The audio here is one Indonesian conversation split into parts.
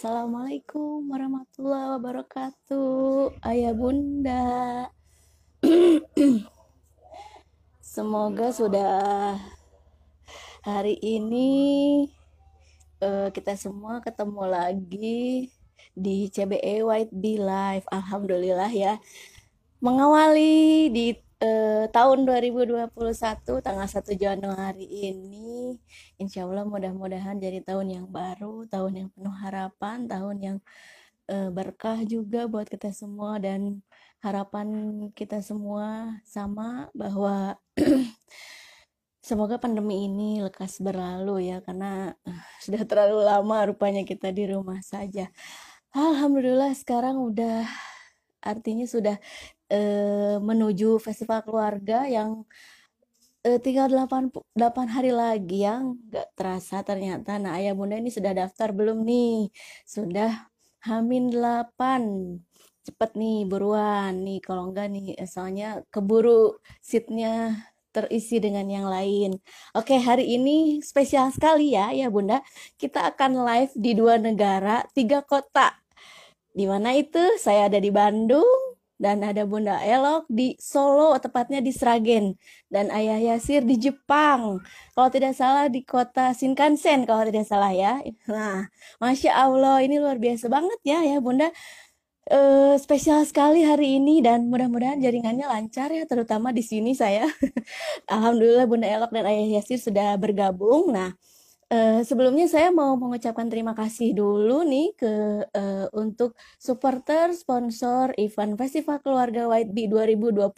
Assalamualaikum warahmatullahi wabarakatuh. Ayah bunda. Semoga sudah hari ini uh, kita semua ketemu lagi di CBE White Bee Live. Alhamdulillah ya. Mengawali di eh, tahun 2021 tanggal 1 Januari ini insya Allah mudah-mudahan jadi tahun yang baru tahun yang penuh harapan tahun yang eh, berkah juga buat kita semua. Dan harapan kita semua sama bahwa semoga pandemi ini lekas berlalu ya karena uh, sudah terlalu lama rupanya kita di rumah saja. Alhamdulillah sekarang udah artinya sudah eh, menuju festival keluarga yang eh, tinggal 8, 8 hari lagi yang nggak terasa ternyata. Nah, ayah bunda ini sudah daftar belum nih? Sudah Hamin 8. Cepet nih, buruan nih. Kalau enggak nih, eh, soalnya keburu seatnya terisi dengan yang lain. Oke, hari ini spesial sekali ya, ya Bunda. Kita akan live di dua negara, tiga kota. Di mana itu? Saya ada di Bandung, dan ada Bunda Elok di Solo, tepatnya di Sragen, dan Ayah Yasir di Jepang. Kalau tidak salah di kota Shinkansen, kalau tidak salah ya. Nah, masya Allah, ini luar biasa banget ya, ya Bunda. Uh, spesial sekali hari ini dan mudah-mudahan jaringannya lancar ya terutama di sini saya Alhamdulillah Bunda Elok dan Ayah Yasir sudah bergabung nah Uh, sebelumnya saya mau mengucapkan terima kasih dulu nih ke uh, untuk supporter sponsor event Festival Keluarga White Bee 2021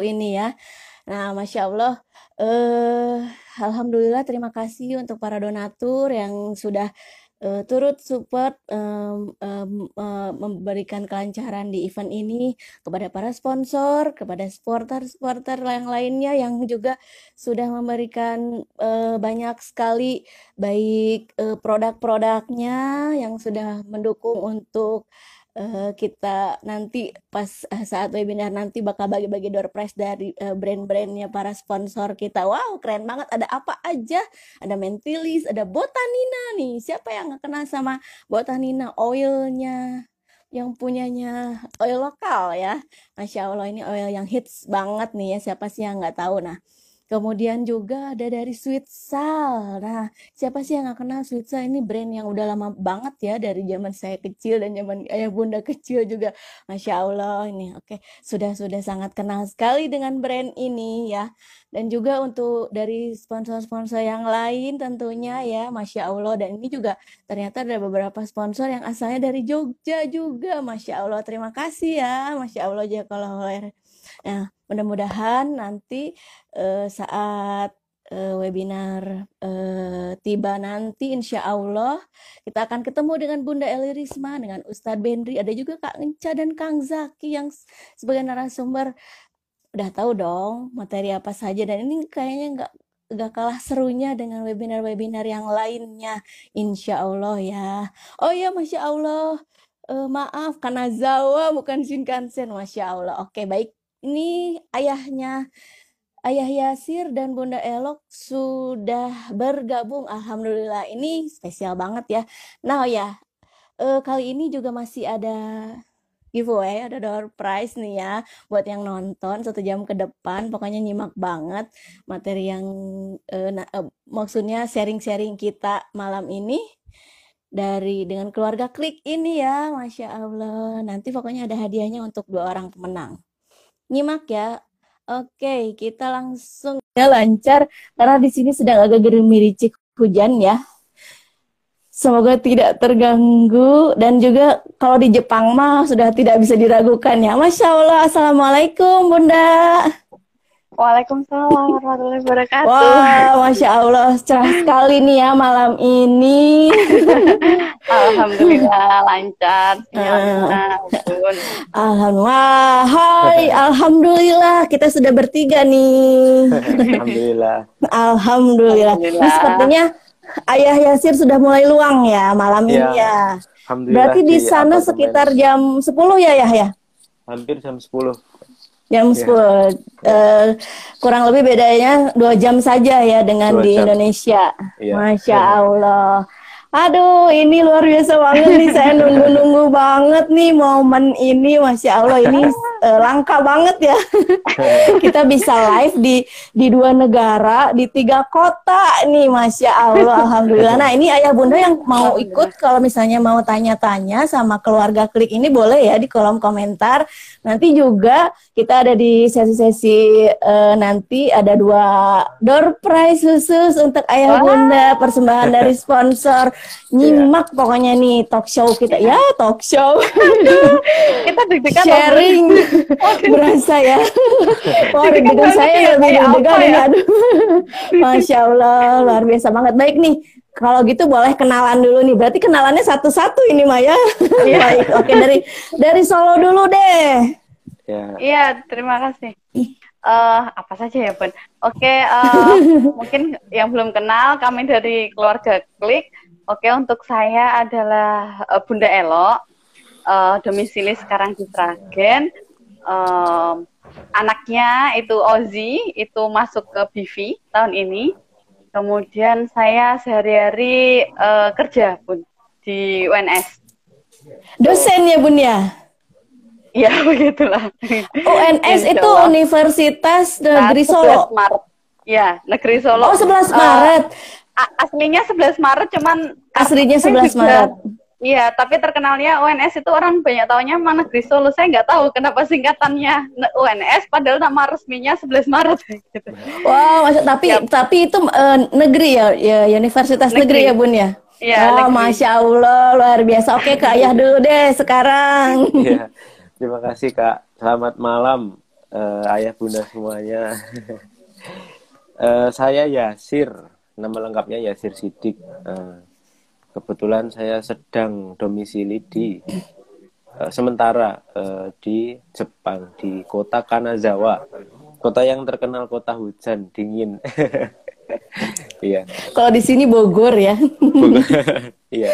ini ya. Nah, masya Allah, uh, alhamdulillah terima kasih untuk para donatur yang sudah uh, turut support um, um, uh, memberikan kelancaran di event ini kepada para sponsor, kepada supporter-supporter yang lainnya yang juga sudah memberikan uh, banyak sekali baik uh, produk-produknya yang sudah mendukung untuk uh, kita nanti pas uh, saat webinar nanti bakal bagi-bagi door prize dari uh, brand-brandnya para sponsor kita. Wow, keren banget. Ada apa aja? Ada Mentilis, ada Botanina nih. Siapa yang nggak kenal sama Botanina oilnya? yang punyanya oil lokal ya. Masya Allah ini oil yang hits banget nih ya. Siapa sih yang nggak tahu? Nah, Kemudian juga ada dari Sweet. Nah, siapa sih yang gak kenal Sweet? Ini brand yang udah lama banget ya dari zaman saya kecil dan zaman ayah bunda kecil juga. Masya Allah ini oke sudah sudah sangat kenal sekali dengan brand ini ya. Dan juga untuk dari sponsor-sponsor yang lain tentunya ya, Masya Allah. Dan ini juga ternyata ada beberapa sponsor yang asalnya dari Jogja juga. Masya Allah, terima kasih ya. Masya Allah, jazakallah Nah, mudah-mudahan nanti uh, saat uh, webinar uh, tiba nanti insya Allah kita akan ketemu dengan Bunda Eli Risma dengan Ustadz Bendri ada juga Kak Enca dan Kang Zaki yang sebagai narasumber. Udah tahu dong materi apa saja dan ini kayaknya nggak nggak kalah serunya dengan webinar-webinar yang lainnya insya Allah ya. Oh ya masya Allah. Uh, maaf karena Zawa bukan Shinkansen. Masya Allah. Oke baik ini ayahnya Ayah Yasir dan Bunda Elok sudah bergabung. Alhamdulillah ini spesial banget ya. Nah ya, eh, kali ini juga masih ada giveaway, ada door prize nih ya buat yang nonton satu jam ke depan. Pokoknya nyimak banget materi yang eh, nah, eh, maksudnya sharing-sharing kita malam ini dari dengan keluarga klik ini ya, masya Allah. Nanti pokoknya ada hadiahnya untuk dua orang pemenang nyimak ya. Oke, kita langsung ya lancar karena di sini sedang agak gerimiricik hujan ya. Semoga tidak terganggu dan juga kalau di Jepang mah sudah tidak bisa diragukan ya. Masya Allah, Assalamualaikum Bunda. Waalaikumsalam warahmatullahi wabarakatuh. Wah, masya Allah, cerah sekali nih ya malam ini. alhamdulillah lancar. Uh, alhamdulillah, hai, alhamdulillah kita sudah bertiga nih. Alhamdulillah. Alhamdulillah. alhamdulillah. Ini sepertinya Ayah Yasir sudah mulai luang ya malam ya, ini ya. Alhamdulillah. Berarti di sana sekitar jam 10 ya ya? Hampir jam 10 jam yeah. 10 uh, kurang lebih bedanya dua jam saja ya dengan dua di jam. Indonesia yeah. masya yeah. Allah Aduh, ini luar biasa banget nih. Saya nunggu-nunggu banget nih momen ini. Masya Allah, ini uh, langka banget ya. Kita bisa live di di dua negara, di tiga kota nih. Masya Allah, Alhamdulillah. Nah, ini ayah bunda yang mau ikut, kalau misalnya mau tanya-tanya sama keluarga klik ini boleh ya di kolom komentar. Nanti juga kita ada di sesi-sesi uh, nanti ada dua door prize khusus untuk ayah bunda persembahan dari sponsor nyimak yeah. pokoknya nih talk show kita. Ya talk show. Kita deg-degan sharing. Berasa ya. Wah deg-degan saya lebih deg-degan ya? aduh. Masya allah luar biasa banget. Baik nih kalau gitu boleh kenalan dulu nih. Berarti kenalannya satu-satu ini Maya yeah. baik oke dari dari Solo dulu deh. Iya. Yeah, terima kasih. Uh, apa saja ya Bun? Oke uh, mungkin yang belum kenal kami dari keluarga Klik Oke, untuk saya adalah uh, Bunda Elo, uh, domisili sekarang di Sragen. Uh, anaknya itu Ozi, itu masuk ke BV tahun ini. Kemudian saya sehari-hari uh, kerja pun di UNS. Dosen ya Bun ya? Ya begitulah. UNS itu Universitas Negeri Solo. Maret. Ya, Negeri Solo. Oh, 11 Maret. Uh, aslinya 11 Maret cuman aslinya 11 Maret. Iya, tapi terkenalnya UNS itu orang banyak taunya mana negeri Solo. Saya nggak tahu kenapa singkatannya UNS padahal nama resminya 11 Maret gitu. Wow, maksud tapi yep. tapi itu uh, negeri ya, ya universitas negeri, negeri ya, Bun ya? Iya, oh, negeri. Masya Allah, luar biasa. Oke, Kak Ayah dulu deh sekarang. Iya, terima kasih Kak. Selamat malam, uh, Ayah Bunda semuanya. uh, saya Yasir, Nama lengkapnya Yasir Sidik. Uh, kebetulan saya sedang domisili di uh, sementara uh, di Jepang di kota Kanazawa. Kota yang terkenal kota hujan dingin. Iya. Kalau di sini Bogor ya. Iya.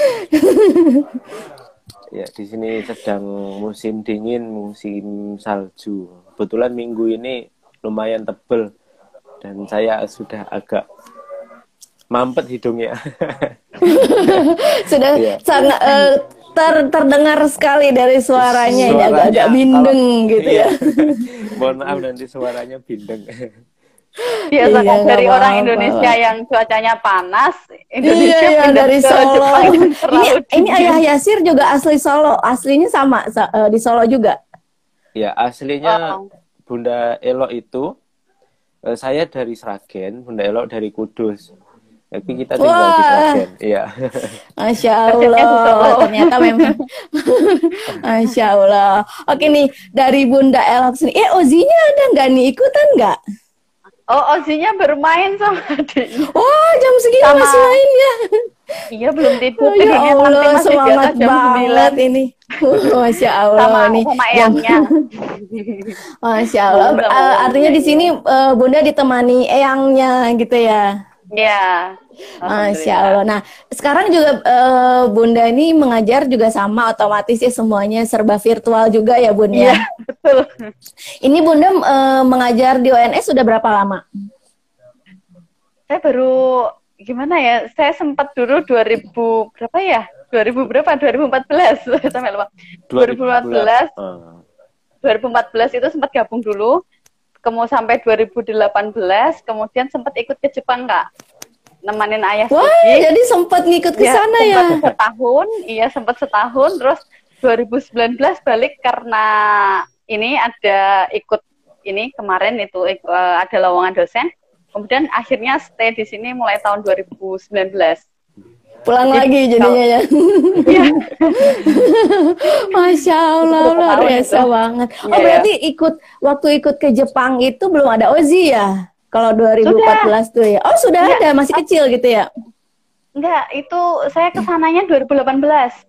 ya, di sini sedang musim dingin, musim salju. Kebetulan minggu ini lumayan tebel dan saya sudah agak mampet hidungnya. Sudah yeah. sangat uh, ter terdengar sekali dari suaranya, suaranya ini agak-agak bindeng kalau, gitu iya. ya. Mohon maaf nanti suaranya bindeng. Biasa iya, dari orang apa, Indonesia apa. yang cuacanya panas, Indonesia iya, iya, dari Solo. ini, ini Ayah Yasir juga asli Solo, aslinya sama uh, di Solo juga. Ya, aslinya oh. Bunda Elo itu uh, saya dari Sragen, Bunda Elo dari Kudus. Tapi kita tinggal Wah. di Sragen. Iya. Masya Allah. Ternyata memang. Masya Allah. Oke nih, dari Bunda Elok sini. Eh, Ozinya ada nggak nih? Ikutan nggak? Oh, Ozinya bermain sama adiknya. Oh, jam segini sama... masih main ya? Iya, belum tidur. Oh, ya Allah, semangat banget 9. ini. Masya Allah sama, nih. Sama eyangnya. Masya Allah. Uh, artinya di sini uh, Bunda ditemani eyangnya gitu ya? Iya. Masya Allah. Nah, sekarang juga uh, Bunda ini mengajar juga sama otomatis ya semuanya serba virtual juga ya Bunda. Iya, betul. Ini Bunda uh, mengajar di ONS sudah berapa lama? Saya baru gimana ya? Saya sempat dulu 2000 berapa ya? 2000 berapa? 2014 sampai lupa. 2014. 2014 itu sempat gabung dulu kemudian sampai 2018 kemudian sempat ikut ke Jepang kak nemanin ayah Wah, Suki. jadi sempat ngikut ke ya, sana ya setahun iya sempat setahun terus 2019 balik karena ini ada ikut ini kemarin itu uh, ada lowongan dosen kemudian akhirnya stay di sini mulai tahun 2019 pulang lagi jadinya ya. Iya. Masya Allah luar biasa banget. Oh yeah, berarti ikut waktu ikut ke Jepang itu belum ada Ozi ya? Kalau 2014 sudah. tuh ya. Oh sudah ya. ada masih kecil gitu ya? Enggak, itu saya ke sananya 2018.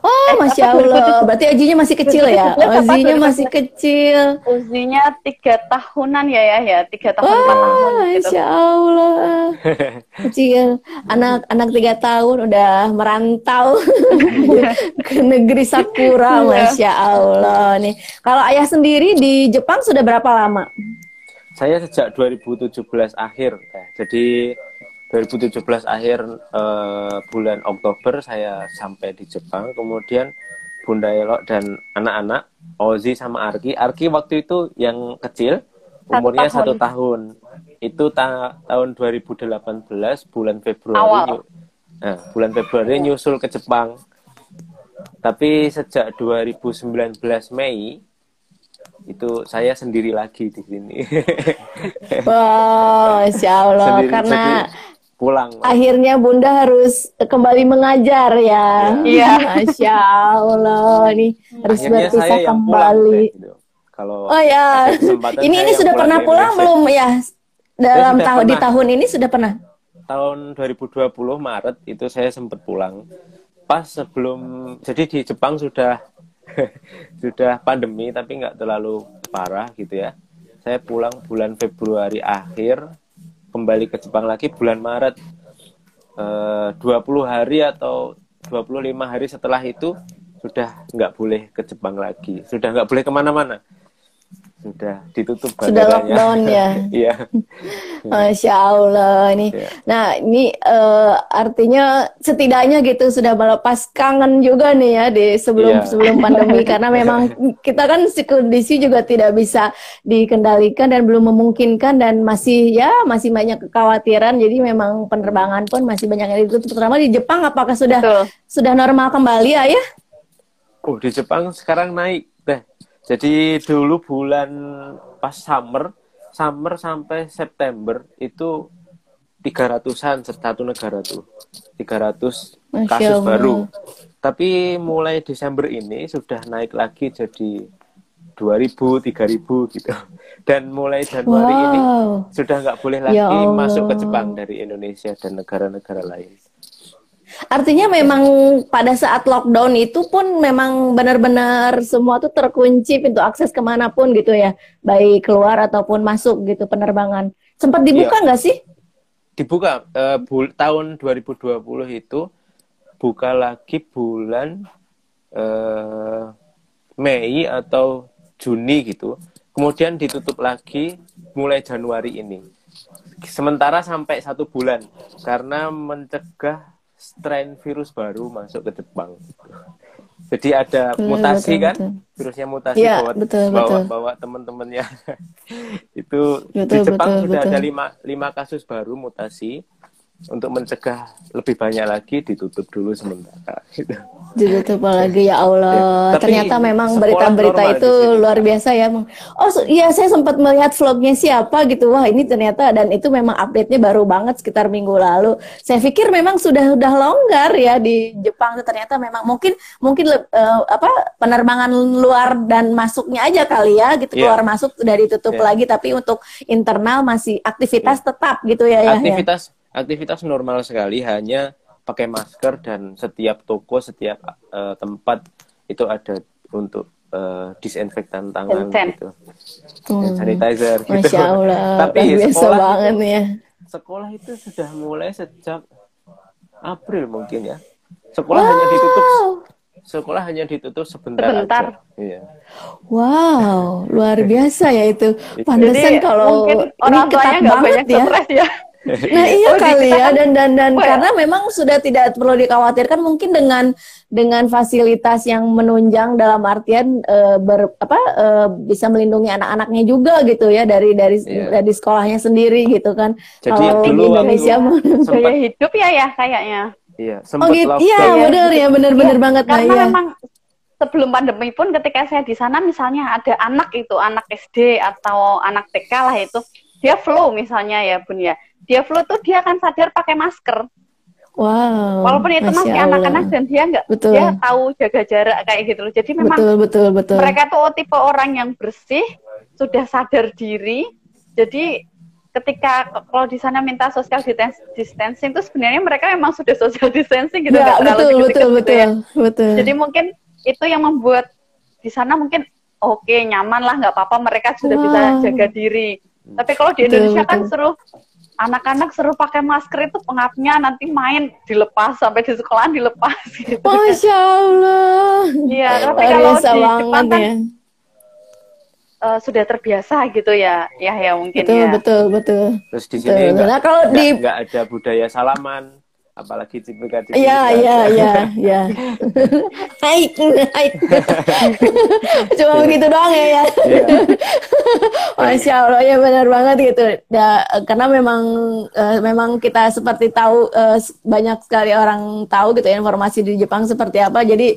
Oh, eh, masya Allah. Berarti Ozinya masih kecil ya? Ozinya masih kecil. Ozinya tiga tahunan ya ya ya, tiga tahun empat tahun. Gitu. Masya Allah. kecil. Anak anak tiga tahun udah merantau ke negeri Sakura, iya. masya Allah nih. Kalau ayah sendiri di Jepang sudah berapa lama? Saya sejak 2017 akhir, jadi 2017 akhir uh, bulan Oktober saya sampai di Jepang. Kemudian Bunda Elok dan anak-anak Ozi sama Arki. Arki waktu itu yang kecil, umurnya satu tahun. Itu ta tahun 2018 bulan Februari. Awal. Nah, bulan Februari nyusul ke Jepang. Tapi sejak 2019 Mei itu saya sendiri lagi di sini. Wow, Insya Allah. Sendiri, Karena pulang. Akhirnya Bunda harus kembali mengajar ya. Iya. Masya Allah nih harus Akhirnya berpisah kembali. Pulang, gitu. Kalau Oh ya, ini ini sudah pernah pulang belum ya? Dalam tahun di tahun ini sudah pernah? Tahun 2020 Maret itu saya sempat pulang. Pas sebelum jadi di Jepang sudah sudah pandemi tapi nggak terlalu parah gitu ya. Saya pulang bulan Februari akhir kembali ke Jepang lagi bulan Maret. Eh, 20 hari atau 25 hari setelah itu sudah nggak boleh ke Jepang lagi. Sudah nggak boleh ke mana-mana sudah ditutup sudah lockdown ya? Iya. Masya allah ini. Ya. nah ini uh, artinya setidaknya gitu sudah melepas kangen juga nih ya di sebelum ya. sebelum pandemi. Karena memang kita kan kondisi juga tidak bisa dikendalikan dan belum memungkinkan dan masih ya masih banyak kekhawatiran. Jadi memang penerbangan pun masih banyak yang ditutup terutama di Jepang. Apakah sudah Betul. sudah normal kembali ya Oh di Jepang sekarang naik jadi dulu bulan pas summer, summer sampai September itu 300-an satu negara tuh. 300 kasus baru. Tapi mulai Desember ini sudah naik lagi jadi 2000, 3000 gitu. Dan mulai Januari wow. ini sudah nggak boleh ya lagi ya masuk ke Jepang dari Indonesia dan negara-negara lain. Artinya memang pada saat lockdown itu pun memang benar-benar semua tuh terkunci pintu akses ke mana pun gitu ya, baik keluar ataupun masuk gitu penerbangan. Sempat dibuka iya. nggak ya. sih? Dibuka uh, bul tahun 2020 itu buka lagi bulan uh, Mei atau Juni gitu. Kemudian ditutup lagi mulai Januari ini. Sementara sampai satu bulan karena mencegah strain virus baru masuk ke Jepang. Jadi ada betul, mutasi betul, kan, betul. virusnya mutasi ya, bawa betul, bawa, betul. bawa teman-temannya. itu betul, di Jepang betul, sudah betul. ada lima, lima kasus baru mutasi untuk mencegah lebih banyak lagi ditutup dulu sementara. Gitu. Ditutup lagi ya Allah. Ya, Ternyata memang berita-berita itu luar biasa ya. Oh iya saya sempat melihat vlognya siapa gitu. Wah ini ternyata dan itu memang update-nya baru banget sekitar minggu lalu. Saya pikir memang sudah sudah longgar ya di Jepang. Ternyata memang mungkin mungkin uh, apa penerbangan luar dan masuknya aja kali ya gitu yeah. keluar masuk sudah ditutup yeah. lagi. Tapi untuk internal masih aktivitas yeah. tetap gitu ya. ya, ya. Aktivitas ya aktivitas normal sekali hanya pakai masker dan setiap toko setiap uh, tempat itu ada untuk uh, disinfektan tangan Intent. gitu hmm. sanitizer gitu Masya Allah, tapi sekolah banget itu, ya sekolah itu sudah mulai sejak April mungkin ya sekolah wow. hanya ditutup sekolah hanya ditutup sebentar, sebentar. Aja. Iya. Wow, luar biasa ya itu. Pantesan kalau orang tuanya nggak banyak ya. ya. Nah iya oh, kali ya dan dan dan well. karena memang sudah tidak perlu dikhawatirkan mungkin dengan dengan fasilitas yang menunjang dalam artian uh, ber apa uh, bisa melindungi anak-anaknya juga gitu ya dari dari yeah. dari sekolahnya sendiri gitu kan. Jadi Kalau dulu di Indonesia gaya hidup ya ya kayaknya. Iya, sempat oh, gitu. Iya, benar ya, benar-benar ya, banget Karena nah, memang sebelum pandemi pun ketika saya di sana misalnya ada anak itu anak SD atau anak TK lah itu dia flu misalnya ya Bun ya dia flu tuh dia akan sadar pakai masker. Wow. Walaupun itu Masya masih anak-anak dan dia nggak dia tahu jaga jarak kayak gitu loh. Jadi memang betul, betul, betul. mereka tuh tipe orang yang bersih, sudah sadar diri. Jadi ketika kalau di sana minta social distancing itu sebenarnya mereka memang sudah social distancing gitu ya, betul, betul, gitu betul, ya. betul. Jadi mungkin itu yang membuat di sana mungkin oke okay, nyaman lah nggak apa-apa mereka sudah wow. bisa jaga diri. Tapi kalau di Indonesia betul, kan betul. seru anak-anak seru pakai masker itu pengapnya nanti main dilepas sampai di sekolah dilepas gitu. Masya Allah. Iya, tapi kalau di Jepang kan ya. uh, sudah terbiasa gitu ya ya ya mungkin betul, ya betul betul terus di sini betul. nah kalau di nggak ada budaya salaman apalagi cipika iya iya iya iya. Naik naik. Cuma begitu doang ya ya. Yeah. masya allah ya benar banget gitu. Ya, karena memang uh, memang kita seperti tahu uh, banyak sekali orang tahu gitu ya informasi di Jepang seperti apa. Jadi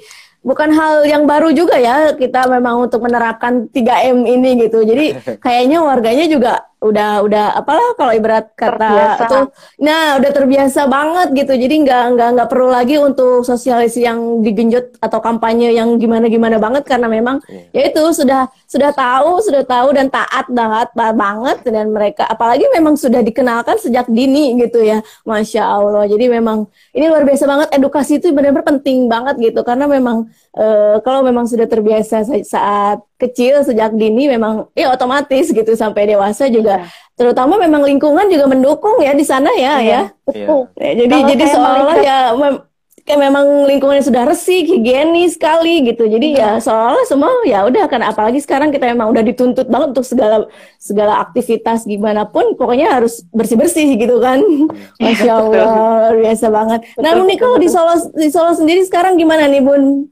bukan hal yang baru juga ya kita memang untuk menerapkan 3M ini gitu. Jadi kayaknya warganya juga udah udah apalah kalau ibarat kata terbiasa. tuh nah udah terbiasa banget gitu. Jadi nggak nggak nggak perlu lagi untuk sosialisasi yang digenjot atau kampanye yang gimana gimana banget. Karena memang yeah. ya itu sudah sudah tahu sudah tahu dan taat banget banget. Dan mereka apalagi memang sudah dikenalkan sejak dini gitu ya. Masya allah. Jadi memang ini luar biasa banget. Edukasi itu benar-benar penting banget gitu. Karena memang e, kalau memang sudah terbiasa saat kecil sejak dini memang ya otomatis gitu sampai dewasa juga. Ya. terutama memang lingkungan juga mendukung ya di sana ya ya, ya. ya jadi Kalau jadi seolah ya mem kayak memang lingkungannya sudah resik higienis sekali gitu. Jadi ya, ya seolah semua ya udah kan apalagi sekarang kita memang udah dituntut banget untuk segala segala aktivitas gimana pun pokoknya harus bersih bersih gitu kan. Iya, masya allah biasa banget. Nah nih kalau di Solo di Solo sendiri sekarang gimana nih bun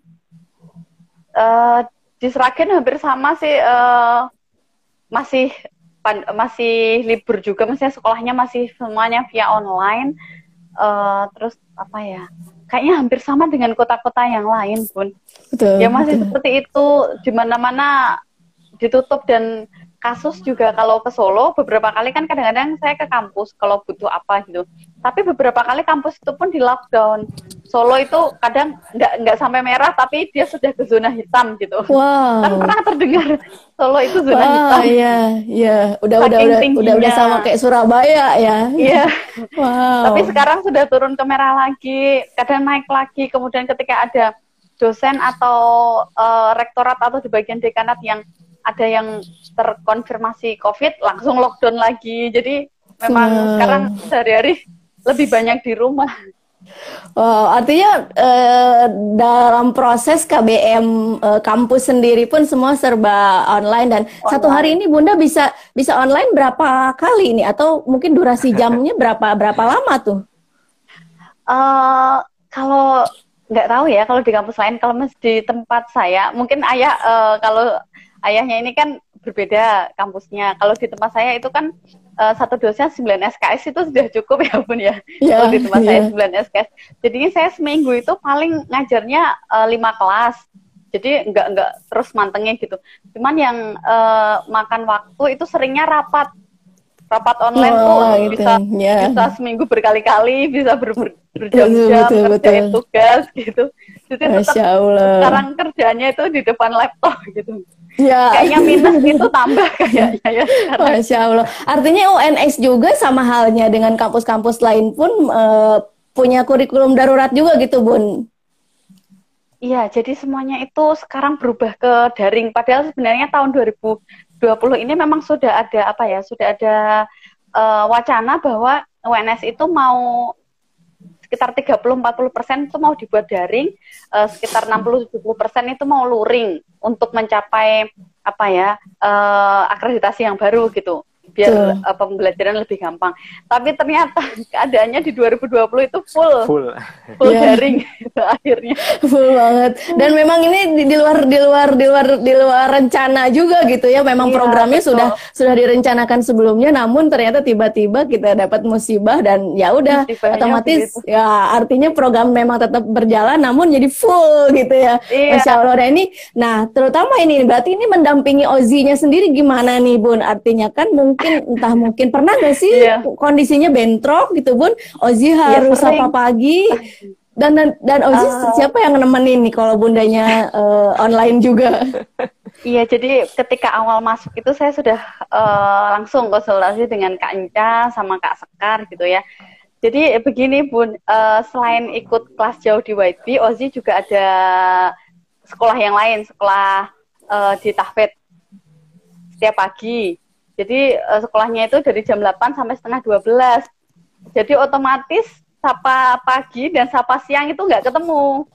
uh, di Seragen hampir sama sih uh, masih pan, masih libur juga maksudnya sekolahnya masih semuanya via online uh, terus apa ya kayaknya hampir sama dengan kota-kota yang lain pun betul, ya masih betul. seperti itu di mana-mana ditutup dan kasus juga kalau ke Solo beberapa kali kan kadang-kadang saya ke kampus kalau butuh apa gitu. Tapi beberapa kali kampus itu pun di lockdown. Solo itu kadang nggak nggak sampai merah tapi dia sudah ke zona hitam gitu. Wow. Kan pernah terdengar Solo itu zona wow, hitam. Iya, iya. Udah udah udah, udah udah sama kayak Surabaya ya. Iya. wow. Tapi sekarang sudah turun ke merah lagi, kadang naik lagi. Kemudian ketika ada dosen atau uh, rektorat atau di bagian dekanat yang ada yang terkonfirmasi COVID langsung lockdown lagi. Jadi memang hmm. sekarang sehari-hari lebih banyak di rumah. Oh, artinya eh, dalam proses KBM eh, kampus sendiri pun semua serba online dan online. satu hari ini Bunda bisa bisa online berapa kali ini atau mungkin durasi jamnya berapa berapa lama tuh? Uh, kalau nggak tahu ya kalau di kampus lain kalau masih di tempat saya mungkin ayah uh, kalau ayahnya ini kan berbeda kampusnya. Kalau di tempat saya itu kan uh, satu dosnya 9 SKS itu sudah cukup ya pun ya. Yeah, Kalau di tempat yeah. saya 9 SKS. Jadi saya seminggu itu paling ngajarnya uh, eh, 5 kelas. Jadi enggak enggak terus mantengnya gitu. Cuman yang uh, makan waktu itu seringnya rapat. Rapat online oh, tuh gitu. bisa yeah. bisa seminggu berkali-kali, bisa ber, ber, berjam-jam kerjain tugas gitu. Jadi tetap sekarang kerjanya itu di depan laptop gitu. Ya. Kayaknya minus itu tambah kayaknya ya. Masya Allah. Artinya UNS juga sama halnya dengan kampus-kampus lain pun uh, punya kurikulum darurat juga gitu, Bun. Iya, jadi semuanya itu sekarang berubah ke daring. Padahal sebenarnya tahun 2020 ini memang sudah ada apa ya? Sudah ada uh, wacana bahwa UNS itu mau sekitar 30-40 persen itu mau dibuat daring, uh, sekitar 60-70 persen itu mau luring untuk mencapai apa ya uh, akreditasi yang baru gitu biar uh, pembelajaran lebih gampang. Tapi ternyata keadaannya di 2020 itu full full, full yeah. daring gitu, akhirnya. Full banget. Dan memang ini di, di luar di luar di luar di luar rencana juga gitu ya. Memang yeah, programnya betul. sudah sudah direncanakan sebelumnya namun ternyata tiba-tiba kita dapat musibah dan ya udah otomatis begitu. ya artinya program memang tetap berjalan namun jadi full gitu ya. Yeah. Masya Allah. Nah ini nah terutama ini berarti ini mendampingi Ozinya sendiri gimana nih Bun? Artinya kan mungkin mungkin entah mungkin. Pernah gak sih yeah. kondisinya bentrok gitu bun? Ozi iya, harus yeah, apa pagi. Dan dan Ozi uh, siapa yang nemenin nih kalau bundanya uh, online juga? Iya, jadi ketika awal masuk itu saya sudah uh, langsung konsultasi dengan Kak Inca sama Kak Sekar gitu ya. Jadi begini Bun, uh, selain ikut kelas jauh di YB, Ozi juga ada sekolah yang lain, sekolah uh, di Tahfet setiap pagi. Jadi uh, sekolahnya itu dari jam 8 sampai setengah 12. Jadi otomatis sapa pagi dan sapa siang itu nggak ketemu.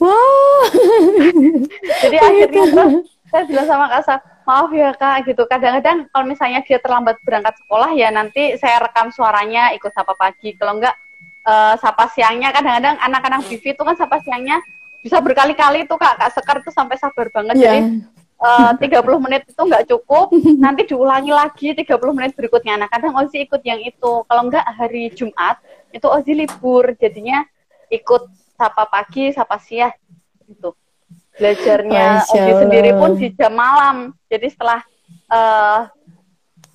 Wow. Jadi akhirnya tuh, saya bilang sama Kak Sa, maaf ya kak gitu kadang-kadang kalau misalnya dia terlambat berangkat sekolah ya nanti saya rekam suaranya ikut sapa pagi kalau enggak uh, sapa siangnya kadang-kadang anak-anak Bivi itu kan sapa siangnya bisa berkali-kali tuh kak kak Sekar tuh sampai sabar banget yeah. jadi uh, 30 menit itu nggak cukup. Nanti diulangi lagi 30 menit berikutnya. Nah kadang Ozi ikut yang itu. Kalau enggak hari Jumat itu Ozi libur. Jadinya ikut sapa pagi sapa siang gitu. Belajarnya Ozi sendiri pun di jam malam. Jadi setelah uh,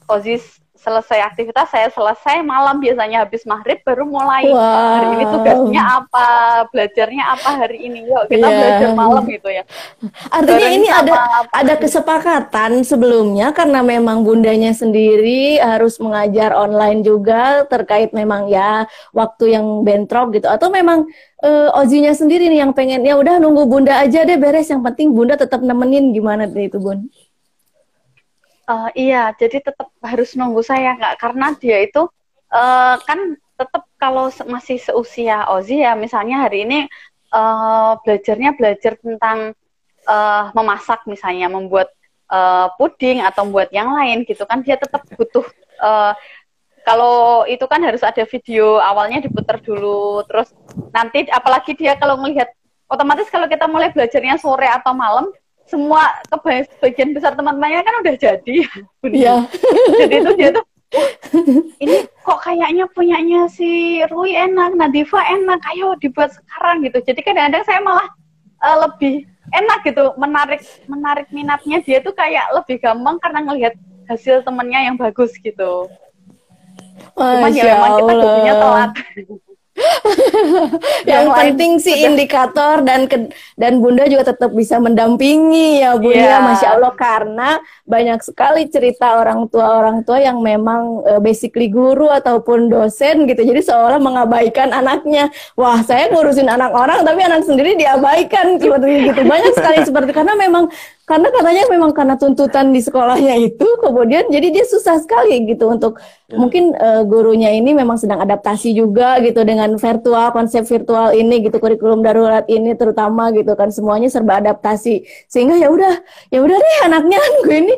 Ozi selesai aktivitas, saya selesai malam biasanya habis maghrib baru mulai wow. hari ini tugasnya apa, belajarnya apa hari ini. Yuk kita yeah. belajar malam gitu ya. Artinya Bareng ini ada ada kesepakatan sebelumnya karena memang bundanya sendiri harus mengajar online juga terkait memang ya waktu yang bentrok gitu atau memang uh, Ozinya sendiri nih yang pengen ya udah nunggu bunda aja deh beres yang penting bunda tetap nemenin gimana itu bun uh, iya jadi tetap harus nunggu saya nggak karena dia itu uh, kan tetap kalau masih seusia Ozi ya misalnya hari ini uh, belajarnya belajar tentang uh, memasak misalnya membuat uh, puding atau membuat yang lain gitu kan dia tetap butuh uh, kalau itu kan harus ada video awalnya diputar dulu terus nanti apalagi dia kalau melihat otomatis kalau kita mulai belajarnya sore atau malam semua kebagian besar teman-temannya kan udah jadi Iya. jadi itu dia tuh oh, ini kok kayaknya punyanya si Rui enak, Nadifa enak, ayo dibuat sekarang gitu. Jadi kadang-kadang saya malah uh, lebih enak gitu, menarik menarik minatnya dia tuh kayak lebih gampang karena ngelihat hasil temennya yang bagus gitu. Cuman ya memang kita jadinya telat. yang, yang penting sih udah. indikator dan ke, dan bunda juga tetap bisa mendampingi ya bunda yeah. masya allah karena banyak sekali cerita orang tua orang tua yang memang uh, basically guru ataupun dosen gitu jadi seolah mengabaikan anaknya wah saya ngurusin anak orang tapi anak sendiri diabaikan seperti gitu banyak sekali seperti karena memang karena katanya memang karena tuntutan di sekolahnya itu kemudian jadi dia susah sekali gitu untuk ya. mungkin uh, gurunya ini memang sedang adaptasi juga gitu dengan virtual konsep virtual ini gitu kurikulum darurat ini terutama gitu kan semuanya serba adaptasi sehingga ya udah ya udah deh anaknya nunggu ini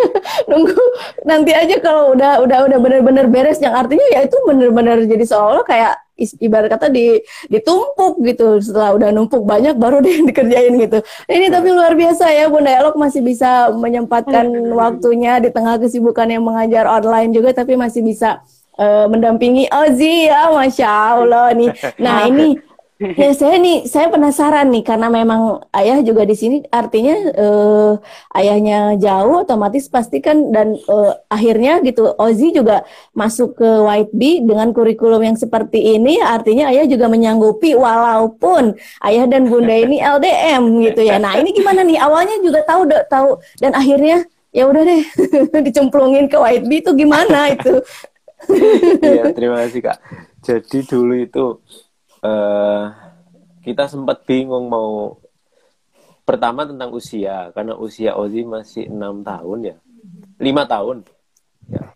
nunggu nanti aja kalau udah udah udah benar-benar beres yang artinya ya itu benar-benar jadi seolah kayak ibarat kata di ditumpuk gitu. Setelah udah numpuk banyak baru deh dikerjain gitu. Ini tapi luar biasa ya Bunda Elok masih bisa menyempatkan waktunya di tengah kesibukan yang mengajar online juga tapi masih bisa uh, mendampingi Ozi ya Masya Allah nih. Nah ini ya saya nih saya penasaran nih karena memang ayah juga di sini artinya uh, ayahnya jauh otomatis pastikan dan uh, akhirnya gitu Ozi juga masuk ke White Bee dengan kurikulum yang seperti ini artinya ayah juga menyanggupi walaupun ayah dan bunda ini LDM gitu ya. Nah ini gimana nih? Awalnya juga tahu tahu dan akhirnya ya udah deh dicemplungin ke White Bee itu gimana itu? Iya terima kasih kak. Jadi dulu itu uh, kita sempat bingung mau pertama tentang usia karena usia Ozi masih enam tahun ya. Lima tahun. Ya.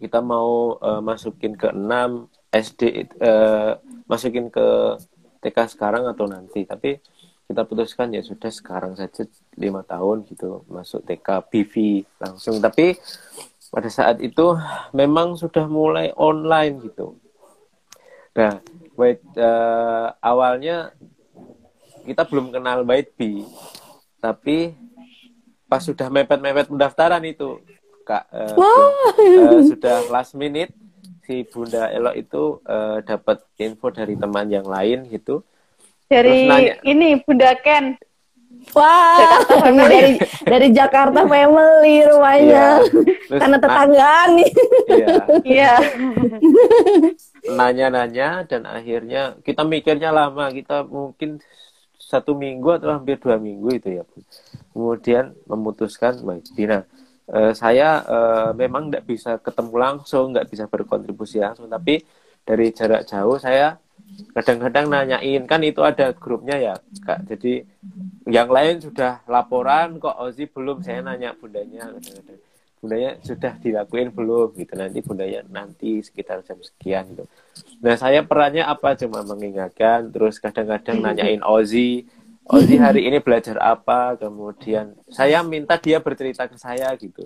Kita mau uh, masukin ke enam SD uh, eh, masukin ke TK sekarang atau nanti. Tapi kita putuskan ya sudah sekarang saja lima tahun gitu masuk TK BV langsung. Tapi pada saat itu memang sudah mulai online gitu. Nah Wait, uh, awalnya kita belum kenal White Bee, tapi pas sudah mepet-mepet pendaftaran itu, kak, uh, wow. uh, sudah last minute si Bunda Elok itu uh, dapat info dari teman yang lain gitu. Dari nanya, ini Bunda Ken. Wah, wow, dari dari Jakarta family rumahnya. Iya. Karena tetangga nih. Iya. Iya nanya-nanya dan akhirnya kita mikirnya lama kita mungkin satu minggu atau hampir dua minggu itu ya kemudian memutuskan baik Dina uh, saya uh, memang tidak bisa ketemu langsung nggak bisa berkontribusi langsung tapi dari jarak jauh saya kadang-kadang nanyain. Kan itu ada grupnya ya kak. Jadi yang lain sudah laporan kok Ozi belum. Saya nanya bundanya kadang-kadang bundanya sudah dilakuin belum gitu. Nanti bundanya nanti sekitar jam sekian gitu. Nah saya perannya apa? Cuma mengingatkan terus kadang-kadang nanyain Ozi Ozi hari ini belajar apa? Kemudian saya minta dia bercerita ke saya gitu.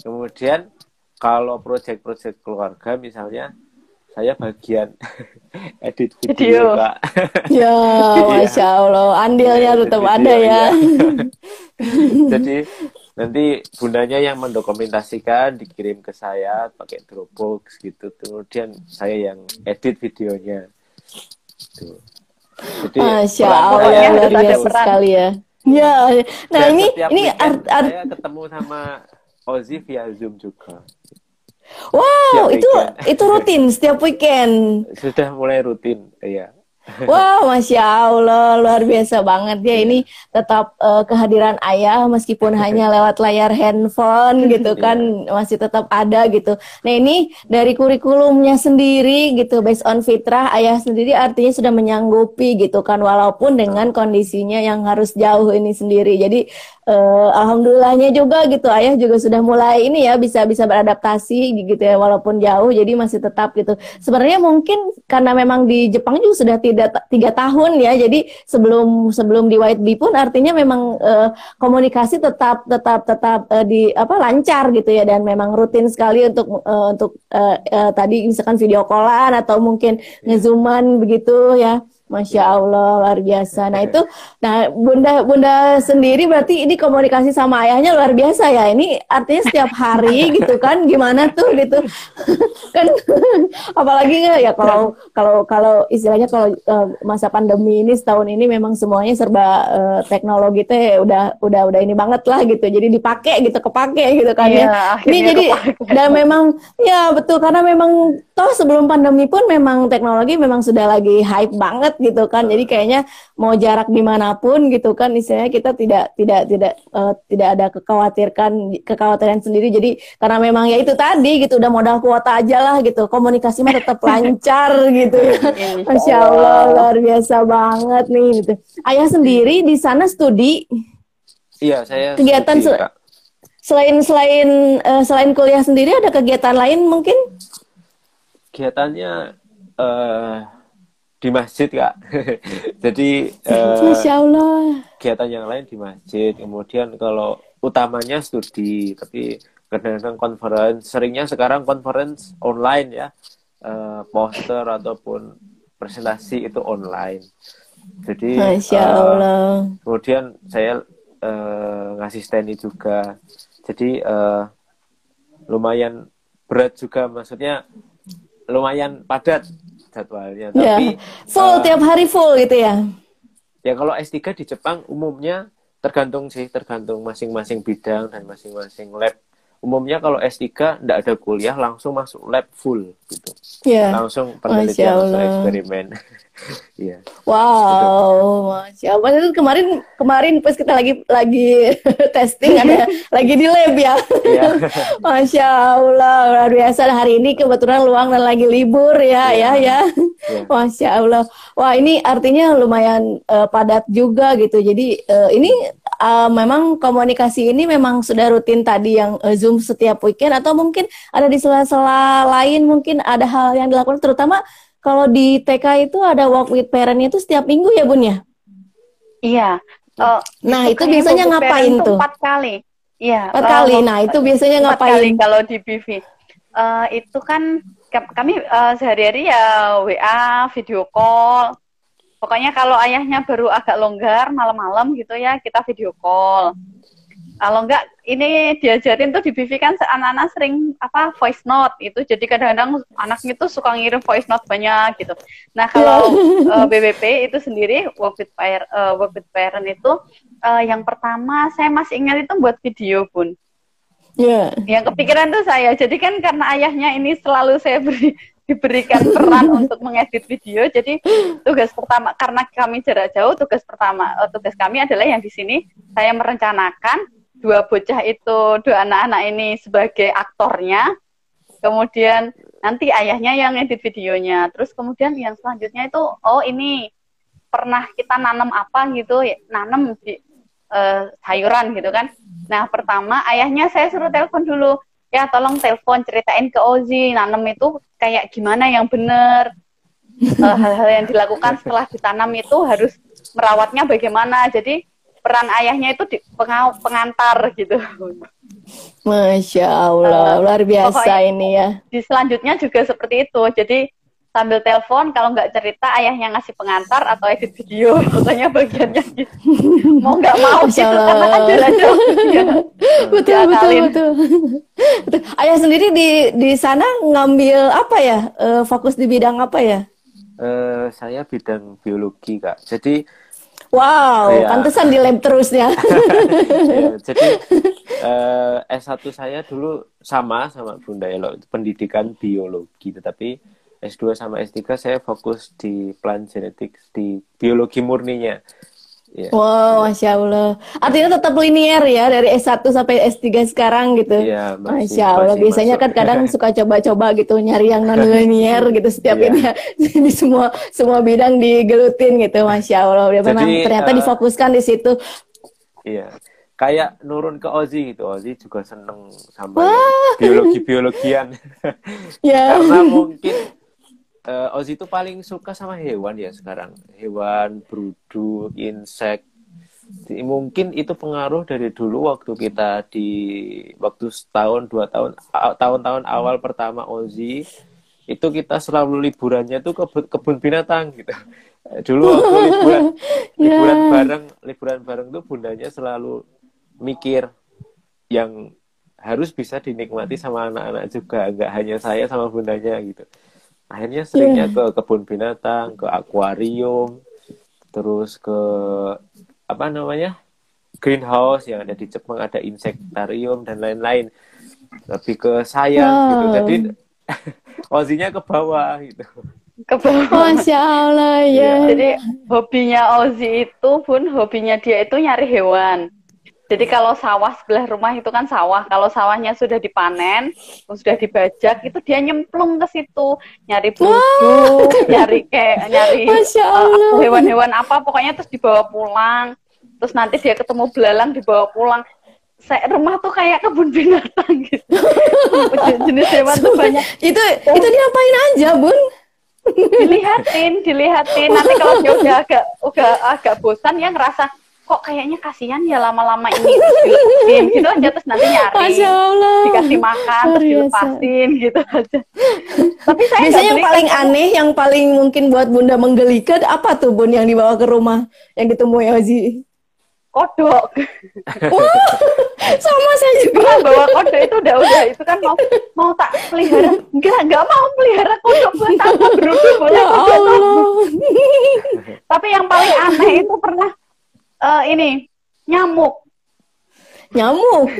Kemudian kalau proyek-proyek keluarga misalnya saya bagian edit video, video. kak ya masya allah. Andilnya ya, tetap ada ya, ya. jadi nanti bundanya yang mendokumentasikan dikirim ke saya pakai Dropbox gitu. Kemudian saya yang edit videonya. Tuh jadi masya allah ya, luar biasa sekali ya. Ya nah Dan ini ini art, art... saya ketemu sama Ozi via Zoom juga. Wow, itu itu rutin setiap weekend. Sudah mulai rutin, iya. Wow, masya Allah, luar biasa banget ya. Ini tetap uh, kehadiran ayah meskipun hanya lewat layar handphone gitu iya. kan masih tetap ada gitu. Nah ini dari kurikulumnya sendiri gitu, based on fitrah ayah sendiri artinya sudah menyanggupi gitu kan, walaupun dengan kondisinya yang harus jauh ini sendiri. Jadi uh, alhamdulillahnya juga gitu ayah juga sudah mulai ini ya bisa bisa beradaptasi gitu ya walaupun jauh jadi masih tetap gitu sebenarnya mungkin karena memang di Jepang juga sudah tidak tiga tahun ya. Jadi sebelum sebelum di White Bee pun artinya memang uh, komunikasi tetap tetap tetap uh, di apa lancar gitu ya. Dan memang rutin sekali untuk uh, untuk uh, uh, tadi misalkan video callan atau mungkin iya. ngezooman begitu ya Masya Allah luar biasa. Nah itu, nah bunda bunda sendiri berarti ini komunikasi sama ayahnya luar biasa ya. Ini artinya setiap hari gitu kan? Gimana tuh gitu? kan apalagi ya kalau kalau kalau istilahnya kalau uh, masa pandemi ini setahun ini memang semuanya serba uh, teknologi teh udah udah udah ini banget lah gitu. Jadi dipakai gitu, kepake gitu kan ya. ya. Ini jadi kepake. dan memang ya betul karena memang toh sebelum pandemi pun memang teknologi memang sudah lagi hype banget gitu kan. Jadi kayaknya mau jarak di mana pun gitu kan istilahnya kita tidak tidak tidak uh, tidak ada kekhawatirkan kekhawatiran sendiri. Jadi karena memang ya itu tadi gitu udah modal kuota aja lah gitu. Komunikasi mah tetap lancar gitu ya. Masya allah luar biasa banget nih gitu. Ayah sendiri di sana studi? Iya saya kegiatan studi, se selain selain uh, selain kuliah sendiri ada kegiatan lain mungkin kegiatannya uh, di masjid kak. Jadi uh, Masya Allah kegiatan yang lain di masjid. Kemudian kalau utamanya studi tapi kadang-kadang conference. Seringnya sekarang conference online ya. Uh, poster ataupun presentasi itu online. Jadi Masya Allah uh, kemudian saya uh, ngasih standi juga. Jadi uh, lumayan berat juga. Maksudnya lumayan padat jadwalnya. Ya. Tapi full uh, tiap hari full gitu ya. Ya kalau S3 di Jepang umumnya tergantung sih, tergantung masing-masing bidang dan masing-masing lab. Umumnya kalau S3 tidak ada kuliah langsung masuk lab full gitu. Ya. Langsung penelitian atau eksperimen. Iya. wow, masya Allah. Itu kemarin kemarin pas kita lagi lagi testing ada lagi di lab ya. Iya. masya Allah, luar biasa. Hari ini kebetulan luang dan lagi libur ya, iya. ya, ya. ya. Masya Allah. Wah, ini artinya lumayan uh, padat juga gitu. Jadi uh, ini uh, memang komunikasi ini memang sudah rutin tadi yang uh, Zoom setiap weekend atau mungkin ada di sela-sela lain mungkin ada hal yang dilakukan terutama kalau di TK itu ada walk with parent itu setiap minggu ya Bun ya? Iya. Uh, nah itu, itu biasanya ngapain tuh? Empat kali. Iya. Empat kali. Nah itu biasanya empat ngapain? kali kalau di BV. Uh, itu kan kami uh, sehari-hari ya WA, video call. Pokoknya kalau ayahnya baru agak longgar malam-malam gitu ya kita video call. Kalau enggak ini diajarin tuh di BV kan anak-anak sering apa voice note itu. Jadi kadang-kadang anaknya tuh suka ngirim voice note banyak gitu. Nah kalau uh, eh, BBP itu sendiri work with parent, uh, work with parent itu uh, yang pertama saya masih ingat itu buat video pun Yeah. Yang kepikiran tuh saya. Jadi kan karena ayahnya ini selalu saya beri diberikan peran untuk mengedit video. Jadi tugas pertama karena kami jarak jauh, tugas pertama tugas kami adalah yang di sini saya merencanakan dua bocah itu, dua anak-anak ini sebagai aktornya, kemudian nanti ayahnya yang edit videonya, terus kemudian yang selanjutnya itu, oh ini pernah kita nanam apa gitu, nanam di uh, sayuran gitu kan. Nah pertama ayahnya saya suruh telepon dulu, ya tolong telepon ceritain ke Ozi, nanam itu kayak gimana yang bener. uh, hal-hal yang dilakukan setelah ditanam itu harus merawatnya bagaimana. Jadi peran ayahnya itu di, pengantar gitu. Masya Allah, uh, luar biasa ini ya. Di selanjutnya juga seperti itu. Jadi sambil telepon kalau nggak cerita ayahnya ngasih pengantar atau edit video. Pokoknya bagiannya gitu. Mau nggak mau gitu karena kan betul betul betul, betul. Betul. Ayah sendiri di di sana ngambil apa ya? Uh, fokus di bidang apa ya? Uh, saya bidang biologi kak. Jadi Wow, ya. pantesan di lab terusnya. ya, jadi uh, S1 saya dulu sama sama Bunda Elo, pendidikan biologi, tetapi S2 sama S3 saya fokus di plant genetics di biologi murninya. Yeah. Wow, masya Allah. Artinya tetap linier ya dari S1 sampai S3 sekarang gitu. Iya, masih, masya Allah. Masih Biasanya masuk. kan kadang suka coba-coba gitu nyari yang non linier gitu setiap yeah. ini ya. di semua semua bidang digelutin gitu, masya Allah. Dia memang ternyata uh, difokuskan di situ. Iya. Kayak nurun ke Ozi gitu. Ozi juga seneng sama biologi biologian. yeah. Karena mungkin uh, Ozi itu paling suka sama hewan ya sekarang. Hewan, brudu, insek. Mungkin itu pengaruh dari dulu waktu kita di waktu setahun dua tahun tahun-tahun awal pertama Ozi itu kita selalu liburannya tuh ke kebun binatang gitu. Dulu waktu liburan liburan yeah. bareng liburan bareng tuh bundanya selalu mikir yang harus bisa dinikmati sama anak-anak juga, nggak hanya saya sama bundanya gitu akhirnya seringnya yeah. ke kebun binatang ke akuarium terus ke apa namanya greenhouse yang ada di Jepang ada insektarium dan lain-lain lebih ke saya wow. gitu jadi ozinya ke bawah gitu ke bawah Masya Allah ya. Yeah. Jadi hobinya Ozi itu pun hobinya dia itu nyari hewan. Jadi kalau sawah sebelah rumah itu kan sawah. Kalau sawahnya sudah dipanen, sudah dibajak, itu dia nyemplung ke situ, nyari bulu, nyari kayak nyari uh, hewan-hewan apa, pokoknya terus dibawa pulang. Terus nanti dia ketemu belalang dibawa pulang. Saya rumah tuh kayak kebun binatang gitu. Jenis hewan tuh banyak. Itu oh. itu diapain aja, Bun? dilihatin, dilihatin. Nanti kalau dia udah agak udah agak bosan ya ngerasa kok kayaknya kasihan ya lama-lama ini. Dilepasin gitu aja terus nanti nyari dikasih makan terus dilepasin gitu aja. Tapi saya biasanya yang paling kan, aneh yang paling mungkin buat bunda menggelikan apa tuh bun yang dibawa ke rumah yang ditemui Ozi kodok. Wah, sama saya juga. Bawa kodok itu udah udah itu kan mau mau tak pelihara. Enggak enggak mau pelihara kodok buat apa? Berubah boleh ya kodok. Tapi yang paling aneh itu pernah uh, ini nyamuk. Nyamuk.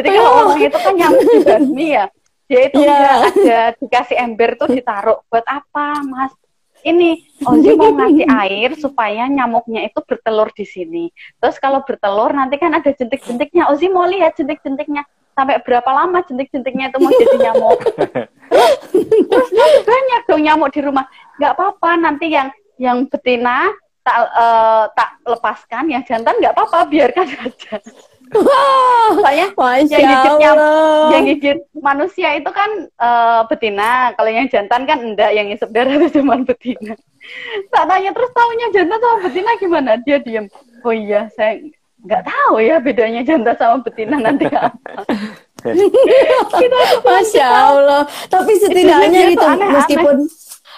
Jadi kalau orang itu kan nyamuk dibasmi ya. Dia itu yeah. ada dikasih ember tuh ditaruh buat apa, Mas? Ini Ozi mau ngasih air supaya nyamuknya itu bertelur di sini. Terus kalau bertelur nanti kan ada jentik-jentiknya. Ozi mau lihat jentik-jentiknya sampai berapa lama jentik-jentiknya itu mau jadi nyamuk. terus, terus banyak dong nyamuk di rumah. Nggak apa-apa nanti yang yang betina tak uh, tak lepaskan yang jantan nggak apa-apa biarkan saja. Soalnya yang gigit yang gigit manusia itu kan uh, betina. Kalau yang jantan kan enggak yang isep darah itu cuma betina. Tak tanya terus tahunya jantan sama betina gimana? Dia diam oh iya saya nggak tahu ya bedanya jantan sama betina nanti apa. Masya Allah. Tapi setidaknya gitu meskipun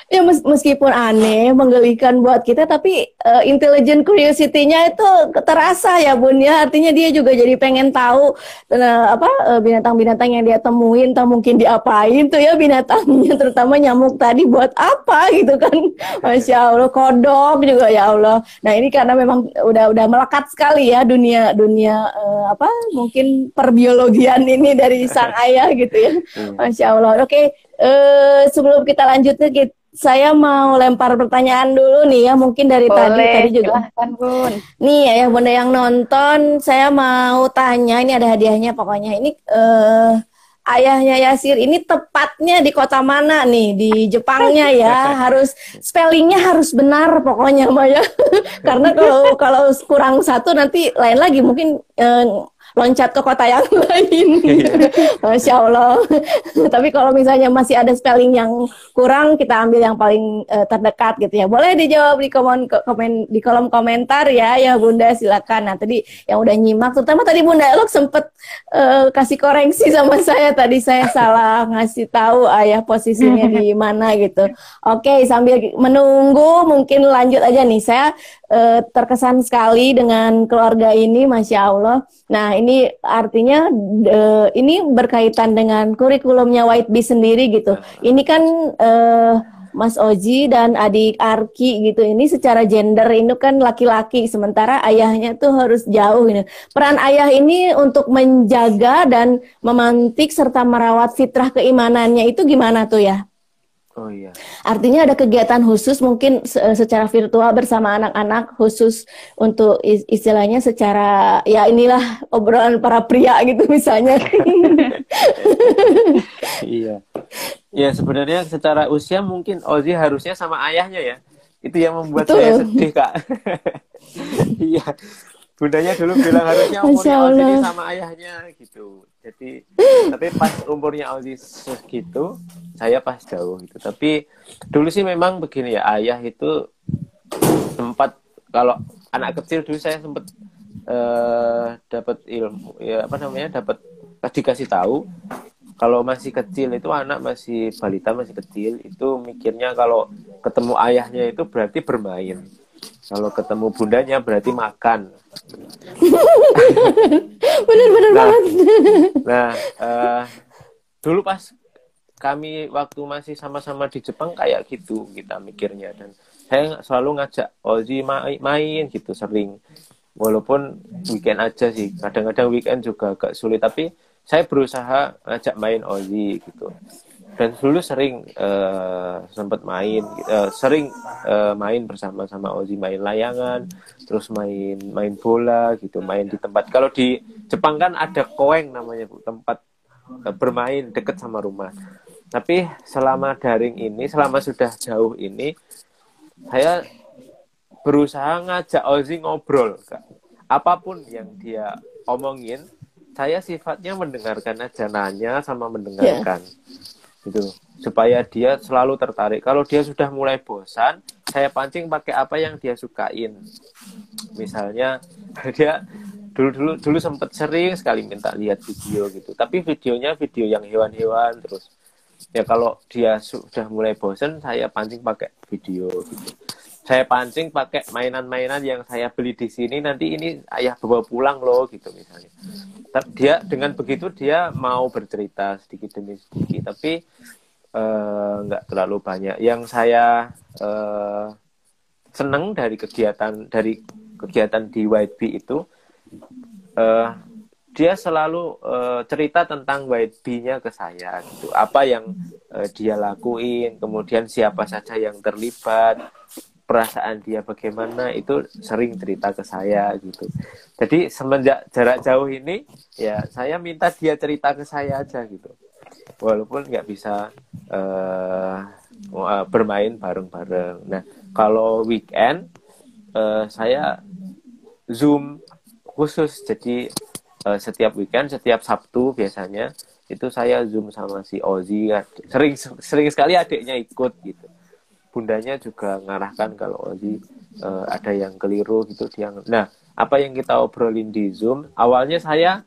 ya mes meskipun aneh, menggelikan buat kita, tapi uh, intelligent curiosity-nya itu terasa ya bun ya. Artinya dia juga jadi pengen tahu uh, apa binatang binatang-binatang yang dia temuin, tak mungkin diapain tuh ya binatangnya, terutama nyamuk tadi buat apa gitu kan. Masya Allah, kodok juga ya Allah. Nah ini karena memang udah udah melekat sekali ya dunia dunia uh, apa mungkin perbiologian ini dari sang ayah gitu ya. Hmm. Masya Allah. Oke, okay. uh, sebelum kita lanjut kita saya mau lempar pertanyaan dulu nih ya, mungkin dari Boleh, tadi tadi juga. Silahkan, Bun. Nih ya, ya Bunda yang nonton, saya mau tanya ini ada hadiahnya pokoknya. Ini uh, ayahnya Yasir ini tepatnya di kota mana nih? Di Jepangnya ya. harus spellingnya harus benar pokoknya Maya. Karena kalau kalau kurang satu nanti lain lagi mungkin uh, loncat ke kota yang lain. Iya. Masya Allah. Tapi kalau misalnya masih ada spelling yang kurang, kita ambil yang paling uh, terdekat gitu ya. Boleh dijawab di komen, komen di kolom komentar ya, ya Bunda silakan. Nah tadi yang udah nyimak, terutama tadi Bunda Elok sempet uh, kasih koreksi sama saya tadi saya salah ngasih tahu ayah posisinya di mana gitu. Oke, sambil menunggu mungkin lanjut aja nih. Saya uh, terkesan sekali dengan keluarga ini, masya Allah. Nah, ini artinya uh, ini berkaitan dengan kurikulumnya White Bee sendiri gitu. Ini kan uh, Mas Oji dan adik Arki gitu ini secara gender ini kan laki-laki sementara ayahnya tuh harus jauh ini. Peran ayah ini untuk menjaga dan memantik serta merawat fitrah keimanannya itu gimana tuh ya? Oh iya. Artinya ada kegiatan khusus mungkin secara virtual bersama anak-anak khusus untuk istilahnya secara ya inilah obrolan para pria gitu misalnya. iya. Ya sebenarnya secara usia mungkin Ozi harusnya sama ayahnya ya. Itu yang membuat Betul. saya sedih kak. iya. Bundanya dulu bilang harusnya umurnya Ozi sama ayahnya gitu jadi tapi pas umurnya Aldi segitu saya pas jauh gitu tapi dulu sih memang begini ya ayah itu sempat kalau anak kecil dulu saya sempat uh, dapat ilmu ya apa namanya dapat dikasih tahu kalau masih kecil itu anak masih balita masih kecil itu mikirnya kalau ketemu ayahnya itu berarti bermain kalau ketemu bundanya berarti makan. Bener-bener nah, banget. Nah, uh, dulu pas kami waktu masih sama-sama di Jepang kayak gitu kita mikirnya. Dan saya selalu ngajak Ozi main, main gitu sering. Walaupun weekend aja sih. Kadang-kadang weekend juga agak sulit. Tapi saya berusaha ngajak main Ozi gitu. Dan dulu sering uh, sempat main uh, sering uh, main bersama sama Ozi main layangan terus main main bola gitu main di tempat. Kalau di Jepang kan ada koeng namanya tempat bermain dekat sama rumah tapi selama daring ini selama sudah jauh ini saya berusaha ngajak Ozi ngobrol apa pun yang dia omongin saya sifatnya mendengarkan aja nanya sama mendengarkan. Yeah gitu. Supaya dia selalu tertarik. Kalau dia sudah mulai bosan saya pancing pakai apa yang dia sukain. Misalnya dia dulu dulu dulu sempat sering sekali minta lihat video gitu. Tapi videonya video yang hewan-hewan terus ya kalau dia sudah mulai bosan saya pancing pakai video gitu. Saya pancing pakai mainan-mainan yang saya beli di sini nanti ini ayah bawa pulang loh gitu misalnya. Dia dengan begitu dia mau bercerita sedikit demi sedikit tapi uh, nggak terlalu banyak. Yang saya uh, seneng dari kegiatan dari kegiatan di YB itu uh, dia selalu uh, cerita tentang YB-nya ke saya gitu apa yang uh, dia lakuin kemudian siapa saja yang terlibat perasaan dia bagaimana itu sering cerita ke saya gitu. Jadi semenjak jarak jauh ini ya saya minta dia cerita ke saya aja gitu. Walaupun nggak bisa uh, bermain bareng-bareng. Nah kalau weekend uh, saya zoom khusus jadi uh, setiap weekend setiap Sabtu biasanya itu saya zoom sama si Ozi sering sering sekali adiknya ikut gitu. Bundanya juga ngarahkan kalau Ozi uh, ada yang keliru gitu dia nah apa yang kita obrolin di zoom awalnya saya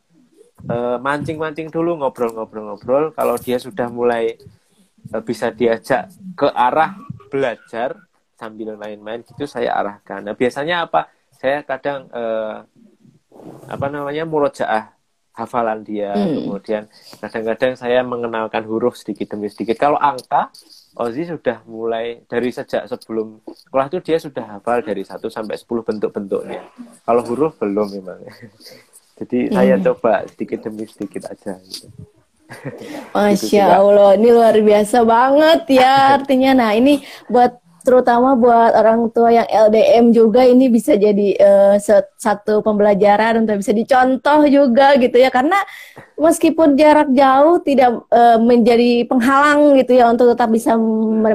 uh, mancing-mancing dulu ngobrol-ngobrol-ngobrol. Kalau dia sudah mulai uh, bisa diajak ke arah belajar sambil main-main gitu saya arahkan. Nah biasanya apa? Saya kadang uh, apa namanya murojaah hafalan dia hmm. kemudian kadang-kadang saya mengenalkan huruf sedikit demi sedikit kalau angka Ozi sudah mulai dari sejak sebelum sekolah itu dia sudah hafal dari 1 sampai 10 bentuk-bentuknya. Kalau huruf belum memang. Jadi hmm. saya coba sedikit demi sedikit aja gitu. Masya Allah, ini luar biasa banget ya artinya. Nah ini buat terutama buat orang tua yang LDM juga ini bisa jadi uh, satu pembelajaran untuk bisa dicontoh juga gitu ya. Karena meskipun jarak jauh tidak uh, menjadi penghalang gitu ya untuk tetap bisa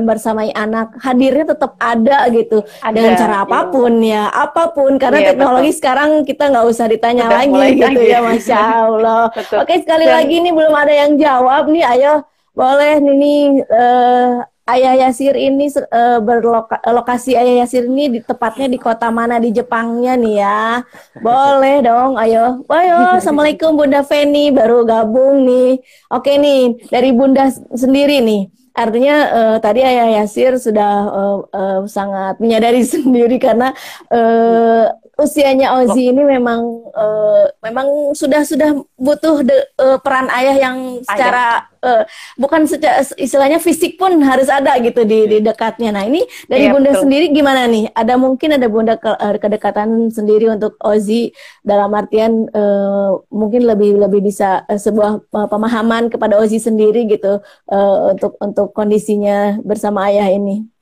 bersamai anak hadirnya tetap ada gitu. Ada, dengan cara iya. apa pun iya. ya apa pun. Karena iya, teknologi betul. sekarang kita nggak usah ditanya Udah lagi gitu ya masya Allah. Oke sekali Dan, lagi ini belum ada yang jawab nih. Ayo boleh nih uh, Ayah Yasir ini uh, berlokasi Ayah Yasir ini di tepatnya di kota mana di Jepangnya nih ya. Boleh dong, ayo. Ayo, Assalamualaikum Bunda Feni baru gabung nih. Oke nih, dari Bunda sendiri nih. Artinya uh, tadi Ayah Yasir sudah uh, uh, sangat menyadari sendiri karena uh, usianya Ozi ini memang uh, memang sudah sudah butuh de, uh, peran ayah yang secara uh, bukan secara istilahnya fisik pun harus ada gitu di di dekatnya. Nah ini dari iya, Bunda betul. sendiri gimana nih? Ada mungkin ada Bunda ke, uh, kedekatan sendiri untuk Ozi dalam artian uh, mungkin lebih lebih bisa uh, sebuah uh, pemahaman kepada Ozi sendiri gitu uh, untuk untuk kondisinya bersama ayah ini.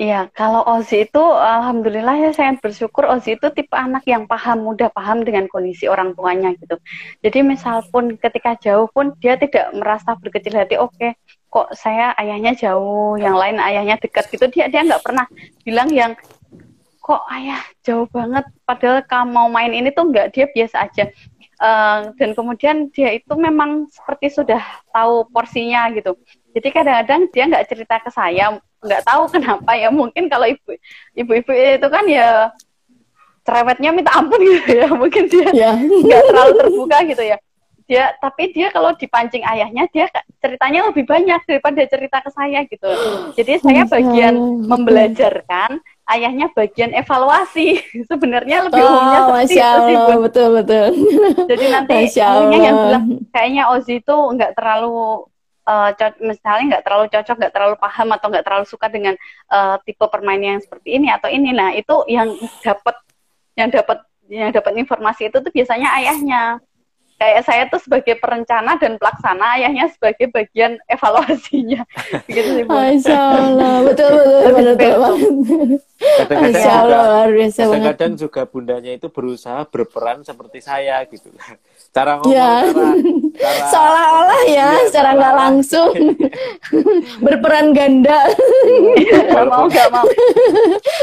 Iya, kalau Ozi itu alhamdulillah ya saya bersyukur Ozi itu tipe anak yang paham, mudah paham dengan kondisi orang tuanya gitu. Jadi misal pun ketika jauh pun dia tidak merasa berkecil hati, oke, okay, kok saya ayahnya jauh, yang lain ayahnya dekat gitu. Dia dia nggak pernah bilang yang kok ayah jauh banget padahal kamu mau main ini tuh nggak dia biasa aja. Uh, dan kemudian dia itu memang seperti sudah tahu porsinya gitu. Jadi kadang-kadang dia nggak cerita ke saya, nggak tahu kenapa ya mungkin kalau ibu ibu-ibu itu kan ya cerewetnya minta ampun gitu ya mungkin dia ya. nggak terlalu terbuka gitu ya. Dia tapi dia kalau dipancing ayahnya dia ceritanya lebih banyak daripada cerita ke saya gitu. Jadi saya bagian membelajarkan ayahnya bagian evaluasi. Sebenarnya lebih oh, umumnya seperti Masya Allah, itu sih betul betul. Jadi nanti ayahnya yang bilang kayaknya Ozi itu nggak terlalu uh, misalnya nggak terlalu cocok, nggak terlalu paham atau nggak terlalu suka dengan uh, tipe permainan yang seperti ini atau ini, nah itu yang dapat yang dapat yang dapat informasi itu tuh biasanya ayahnya kayak saya tuh sebagai perencana dan pelaksana, ayahnya sebagai bagian evaluasinya. gitu sih, Bu. Allah, betul betul betul, betul, Kadang-kadang juga, kadang juga bundanya itu berusaha berperan seperti saya gitu. Cara ngomong, ya. cara, cara seolah-olah ya, ya secara nggak langsung berperan ganda. Gak mau, gak mau.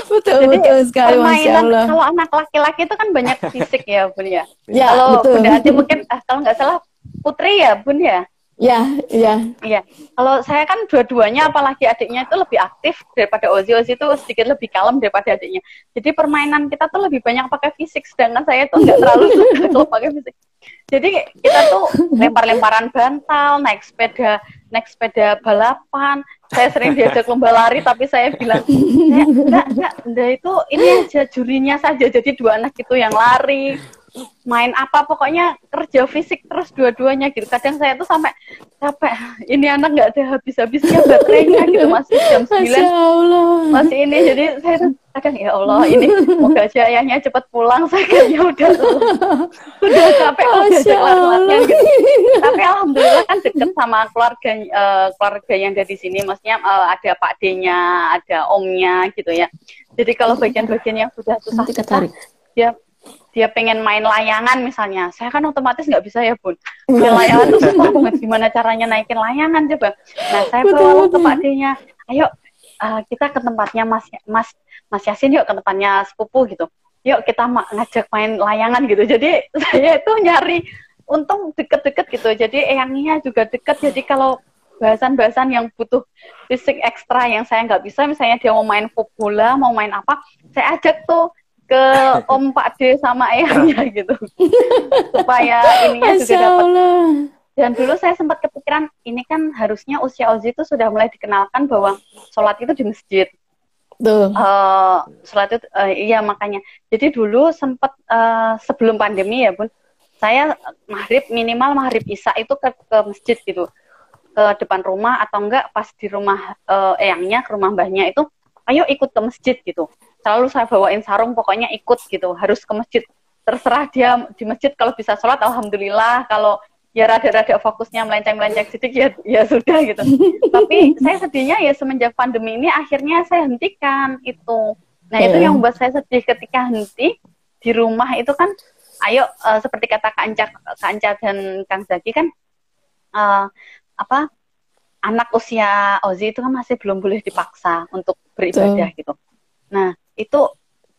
betul Jadi, betul sekali, Masya Allah. Kalau anak laki-laki itu kan banyak fisik ya, Bun ya. Ya, kalau betul. bunda mungkin ah, kalau nggak salah putri ya bun ya Ya, iya. Iya. Kalau saya kan dua-duanya apalagi adiknya itu lebih aktif daripada Ozi. Ozi itu sedikit lebih kalem daripada adiknya. Jadi permainan kita tuh lebih banyak pakai fisik sedangkan saya tuh nggak terlalu suka pakai fisik. Jadi kita tuh lempar-lemparan bantal, naik sepeda, naik sepeda balapan. Saya sering diajak lomba lari tapi saya bilang, enggak, enggak, enggak, itu ini aja jurinya saja. Jadi dua anak itu yang lari, main apa pokoknya kerja fisik terus dua-duanya gitu. Kadang saya tuh sampai capek ini anak nggak ada habis-habisnya baterainya gitu masih jam sembilan. Masih ini jadi saya tuh kadang ya Allah ini moga aja ayahnya cepat pulang. Saya kayaknya udah. Udah capek udah kelar gitu. Tapi alhamdulillah kan deket sama keluarga uh, keluarga yang ada di sini. Maksudnya uh, ada Pak D-nya ada omnya gitu ya. Jadi kalau bagian-bagian yang sudah susah-susah ya dia pengen main layangan misalnya, saya kan otomatis nggak bisa ya bun. Main layangan tuh susah banget. Gimana caranya naikin layangan coba? Nah saya bawa ke Pak D-nya, ayo uh, kita ke tempatnya Mas Mas Mas Yasin yuk ke tempatnya sepupu gitu. Yuk kita ma ngajak main layangan gitu. Jadi saya itu nyari untung deket-deket gitu. Jadi eyangnya juga deket. Jadi kalau bahasan-bahasan yang butuh fisik ekstra yang saya nggak bisa, misalnya dia mau main bola, mau main apa, saya ajak tuh ke Om Pak D sama ayahnya gitu. Supaya ininya juga dapat. Dan dulu saya sempat kepikiran ini kan harusnya usia Ozi itu sudah mulai dikenalkan bahwa sholat itu di masjid. Tuh. Uh, sholat itu uh, iya makanya. Jadi dulu sempat uh, sebelum pandemi ya bun saya maghrib minimal maghrib isya itu ke, ke masjid gitu. Ke depan rumah atau enggak pas di rumah uh, eyangnya ke rumah mbahnya itu ayo ikut ke masjid gitu selalu saya bawain sarung pokoknya ikut gitu harus ke masjid terserah dia di masjid kalau bisa sholat alhamdulillah kalau ya rada-rada fokusnya melenceng-melenceng sedikit ya, ya sudah gitu. Tapi saya sedihnya ya semenjak pandemi ini akhirnya saya hentikan itu. Nah itu yang membuat saya sedih ketika henti di rumah itu kan, ayo uh, seperti kata Kak Anca, Kak Anca dan Kang Zaki kan uh, apa anak usia Ozi itu kan masih belum boleh dipaksa untuk beribadah gitu. Nah itu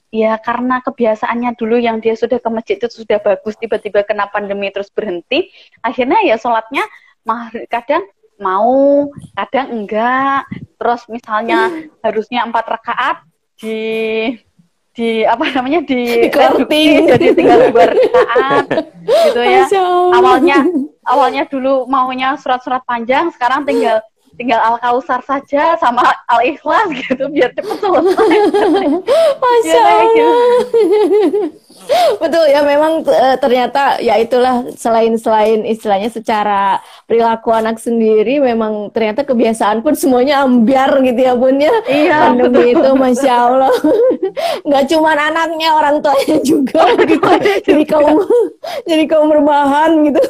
ya karena kebiasaannya dulu yang dia sudah ke masjid itu sudah bagus tiba-tiba kena pandemi terus berhenti akhirnya ya sholatnya kadang mau kadang enggak. Terus misalnya harusnya empat rakaat di di apa namanya di, di jadi tinggal dua rakaat gitu ya. Awalnya awalnya dulu maunya surat-surat panjang sekarang tinggal tinggal al kausar saja sama al ikhlas gitu biar cepet selesai. Masya Allah. Gitu. Betul ya memang eh, ternyata ya itulah selain selain istilahnya secara perilaku anak sendiri memang ternyata kebiasaan pun semuanya ambiar gitu ya bun ya. Iya pandemi betul, itu masya Allah nggak cuma anaknya orang tuanya juga gitu jadi kaum jadi kaum berbahan gitu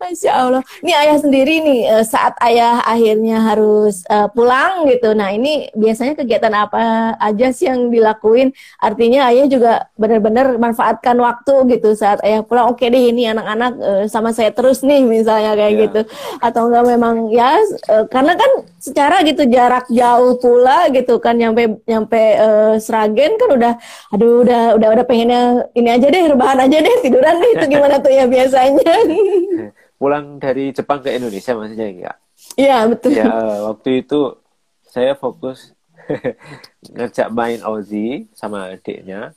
masya Allah. Ini ayah sendiri nih eh, saat ayah akhirnya harus uh, pulang gitu. Nah ini biasanya kegiatan apa aja sih yang dilakuin? Artinya ayah juga benar-benar benar manfaatkan waktu gitu. Saat ayah pulang oke okay deh ini anak-anak uh, sama saya terus nih misalnya kayak yeah. gitu. Atau enggak memang ya uh, karena kan secara gitu jarak jauh pula gitu kan nyampe nyampe uh, Sragen kan udah aduh udah udah udah pengennya ini aja deh rebahan aja deh tiduran deh. Itu gimana tuh ya biasanya? Pulang dari Jepang ke Indonesia maksudnya ya? Iya betul. Ya waktu itu saya fokus ngejak main Ozi sama adiknya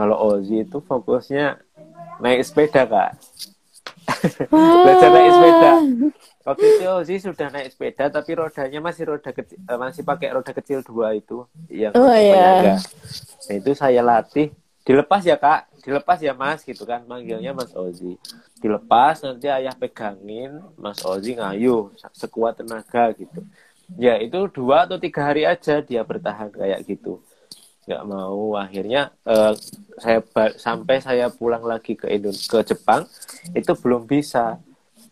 kalau Ozi itu fokusnya naik sepeda kak. Belajar naik sepeda. Waktu itu Ozi sudah naik sepeda tapi rodanya masih roda kecil, eh, masih pakai roda kecil dua itu yang oh, iya. Nah, itu saya latih. Dilepas ya kak, dilepas ya mas gitu kan manggilnya Mas Ozi. Dilepas nanti ayah pegangin, Mas Ozi ngayuh sekuat tenaga gitu. Ya itu dua atau tiga hari aja dia bertahan kayak gitu nggak mau akhirnya uh, saya sampai saya pulang lagi ke Indonesia ke Jepang itu belum bisa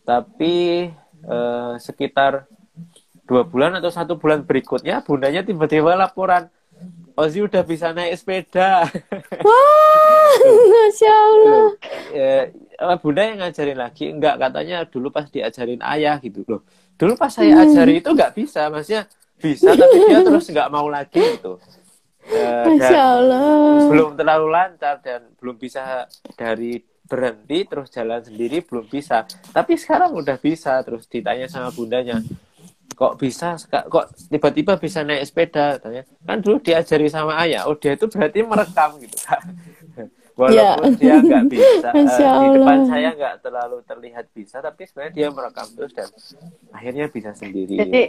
tapi uh, sekitar dua bulan atau satu bulan berikutnya bundanya tiba-tiba laporan Ozi udah bisa naik sepeda. Wah, masya Allah. Ya, bunda yang ngajarin lagi, enggak katanya dulu pas diajarin ayah gitu loh. Dulu pas saya hmm. ajari itu nggak bisa, maksudnya bisa tapi dia terus nggak mau lagi gitu. Uh, Masya Allah. belum terlalu lancar dan belum bisa dari berhenti terus jalan sendiri belum bisa. Tapi sekarang udah bisa terus ditanya sama bundanya, kok bisa kok tiba-tiba bisa naik sepeda tanya kan dulu diajari sama ayah oh dia itu berarti merekam gitu kan walaupun yeah. dia nggak bisa uh, di depan saya nggak terlalu terlihat bisa tapi sebenarnya dia merekam terus dan akhirnya bisa sendiri. Jadi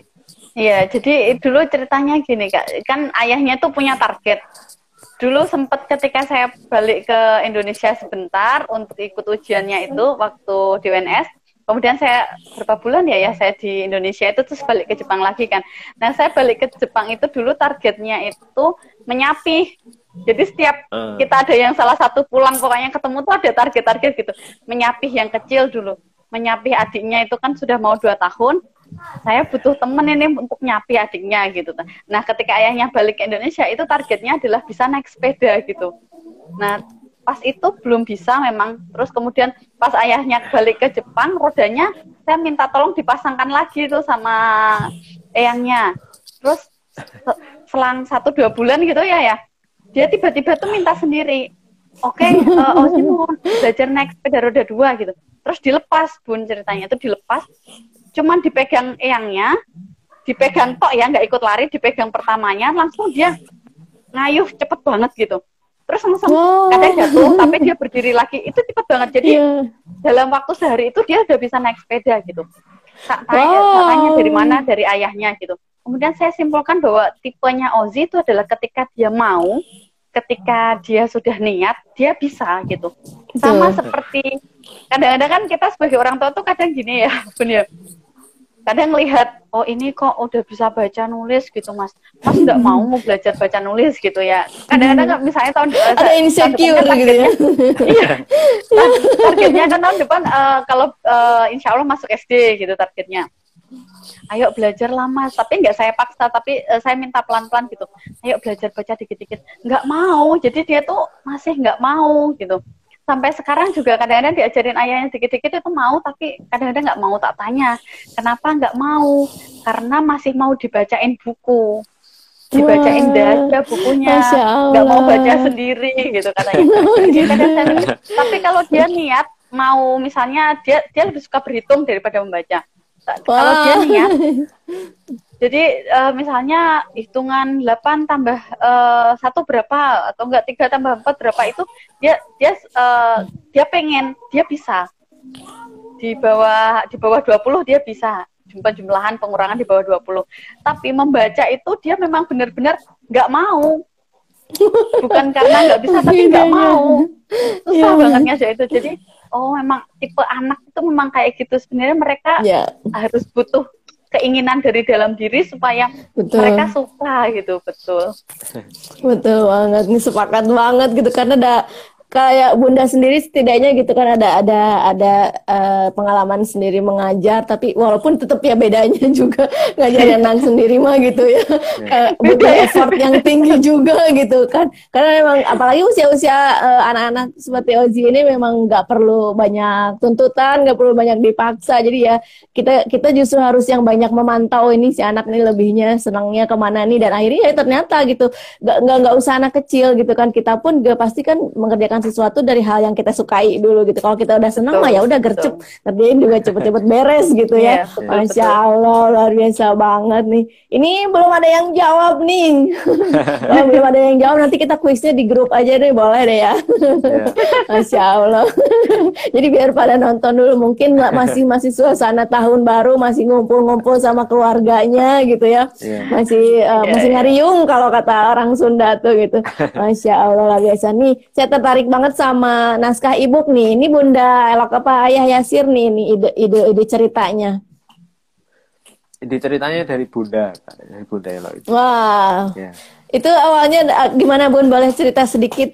iya jadi dulu ceritanya gini kak. Kan ayahnya tuh punya target. Dulu sempat ketika saya balik ke Indonesia sebentar untuk ikut ujiannya itu waktu di UNS kemudian saya berapa bulan ya ya saya di Indonesia itu terus balik ke Jepang lagi kan. Nah saya balik ke Jepang itu dulu targetnya itu menyapi jadi setiap uh. kita ada yang salah satu pulang pokoknya ketemu tuh ada target-target gitu. Menyapih yang kecil dulu. Menyapih adiknya itu kan sudah mau dua tahun. Saya butuh temen ini untuk nyapi adiknya gitu. Nah ketika ayahnya balik ke Indonesia itu targetnya adalah bisa naik sepeda gitu. Nah pas itu belum bisa memang. Terus kemudian pas ayahnya balik ke Jepang rodanya saya minta tolong dipasangkan lagi tuh sama eyangnya. Terus selang satu dua bulan gitu ya ya dia tiba-tiba tuh minta sendiri oke okay, uh, eh, Ozi mau belajar naik sepeda roda dua gitu. Terus dilepas bun ceritanya itu dilepas. Cuman dipegang eyangnya dipegang tok ya nggak ikut lari dipegang pertamanya langsung dia ngayuh cepet banget gitu. Terus langsung wow. kadang jatuh tapi dia berdiri lagi. Itu cepet banget. Jadi yeah. dalam waktu sehari itu dia udah bisa naik sepeda gitu. Tanya, wow. tanya dari mana dari ayahnya gitu kemudian saya simpulkan bahwa tipenya Ozi itu adalah ketika dia mau, ketika dia sudah niat, dia bisa gitu. Sama seperti kadang-kadang kan kita sebagai orang tua tuh kadang gini ya, benar. kadang lihat oh ini kok udah bisa baca nulis gitu mas. Mas nggak mau belajar baca nulis gitu ya. Kadang-kadang hmm. misalnya tahun depan ada insecure gitu ya. Iya. Targetnya kan tahun depan uh, kalau uh, insya Allah masuk SD gitu targetnya ayo belajar lama tapi nggak saya paksa tapi uh, saya minta pelan-pelan gitu. Ayo belajar baca dikit-dikit. Nggak mau. Jadi dia tuh masih nggak mau gitu. Sampai sekarang juga kadang-kadang diajarin ayahnya dikit-dikit itu mau tapi kadang-kadang nggak mau tak tanya kenapa nggak mau? Karena masih mau dibacain buku. Dibacain dada bukunya. Nggak mau baca sendiri gitu katanya. Gitu. tapi kalau dia niat mau misalnya dia dia lebih suka berhitung daripada membaca kalau dia niat jadi uh, misalnya hitungan 8 tambah uh, satu berapa atau enggak tiga tambah empat berapa itu dia dia uh, dia pengen dia bisa. Di bawah di bawah 20 dia bisa. Jumlah jumlahan pengurangan di bawah 20 tapi membaca itu dia memang benar-benar nggak mau. Bukan karena nggak bisa tapi nggak iya, iya. mau. susah yeah. banget ngajak itu. Jadi oh memang tipe anak itu memang kayak gitu sebenarnya mereka yeah. harus butuh keinginan dari dalam diri supaya betul. mereka suka gitu betul betul banget ini sepakat banget gitu karena ada kayak bunda sendiri setidaknya gitu kan ada ada ada uh, pengalaman sendiri mengajar tapi walaupun tetap ya bedanya juga ngajar renang sendiri mah gitu ya. Butuh effort yang tinggi juga gitu kan. Karena memang apalagi usia-usia uh, anak-anak seperti Ozi ini memang nggak perlu banyak tuntutan nggak perlu banyak dipaksa. Jadi ya kita kita justru harus yang banyak memantau ini si anak ini lebihnya senangnya ke mana nih. Dan akhirnya ya ternyata gitu nggak nggak usah anak kecil gitu kan. Kita pun juga pasti kan mengerjakan melakukan sesuatu dari hal yang kita sukai dulu gitu. Kalau kita udah seneng mah ya udah gercep, kerjain juga cepet-cepet beres gitu ya. Yeah, Masya betul. Allah luar biasa banget nih. Ini belum ada yang jawab nih. oh, belum ada yang jawab nanti kita kuisnya di grup aja deh boleh deh ya. Yeah. Masya Allah. Jadi biar pada nonton dulu mungkin masih masih suasana tahun baru masih ngumpul-ngumpul sama keluarganya gitu ya. Yeah. Masih uh, yeah, masih yeah. ngariung kalau kata orang Sunda tuh gitu. Masya Allah luar biasa nih. Saya tertarik banget sama naskah ibu nih. Ini Bunda Elok apa Ayah Yasir nih ini ide ide ide ceritanya. Ide ceritanya dari Bunda, dari Bunda Elok itu. Wah. Ya. Itu awalnya gimana Bun? Boleh cerita sedikit?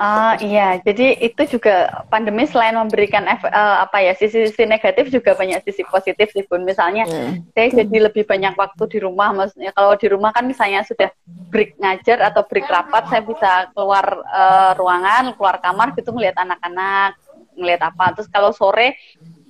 Uh, iya, jadi itu juga pandemi selain memberikan uh, apa ya sisi-sisi negatif juga banyak sisi positif sih pun. Misalnya hmm. saya jadi lebih banyak waktu di rumah. Maksudnya kalau di rumah kan misalnya sudah break ngajar atau break rapat, saya bisa keluar uh, ruangan, keluar kamar gitu melihat anak-anak, melihat apa. Terus kalau sore,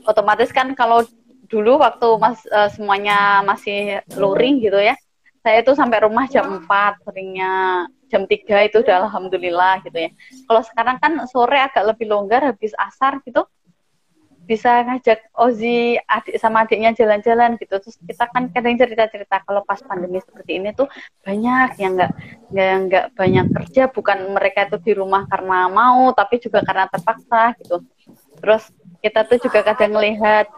otomatis kan kalau dulu waktu mas uh, semuanya masih luring gitu ya, saya itu sampai rumah jam 4 seringnya jam 3 itu udah alhamdulillah gitu ya. Kalau sekarang kan sore agak lebih longgar habis asar gitu bisa ngajak Ozi adik sama adiknya jalan-jalan gitu. Terus kita kan kadang cerita-cerita kalau pas pandemi seperti ini tuh banyak yang nggak nggak nggak banyak kerja. Bukan mereka itu di rumah karena mau tapi juga karena terpaksa gitu. Terus kita tuh juga kadang melihat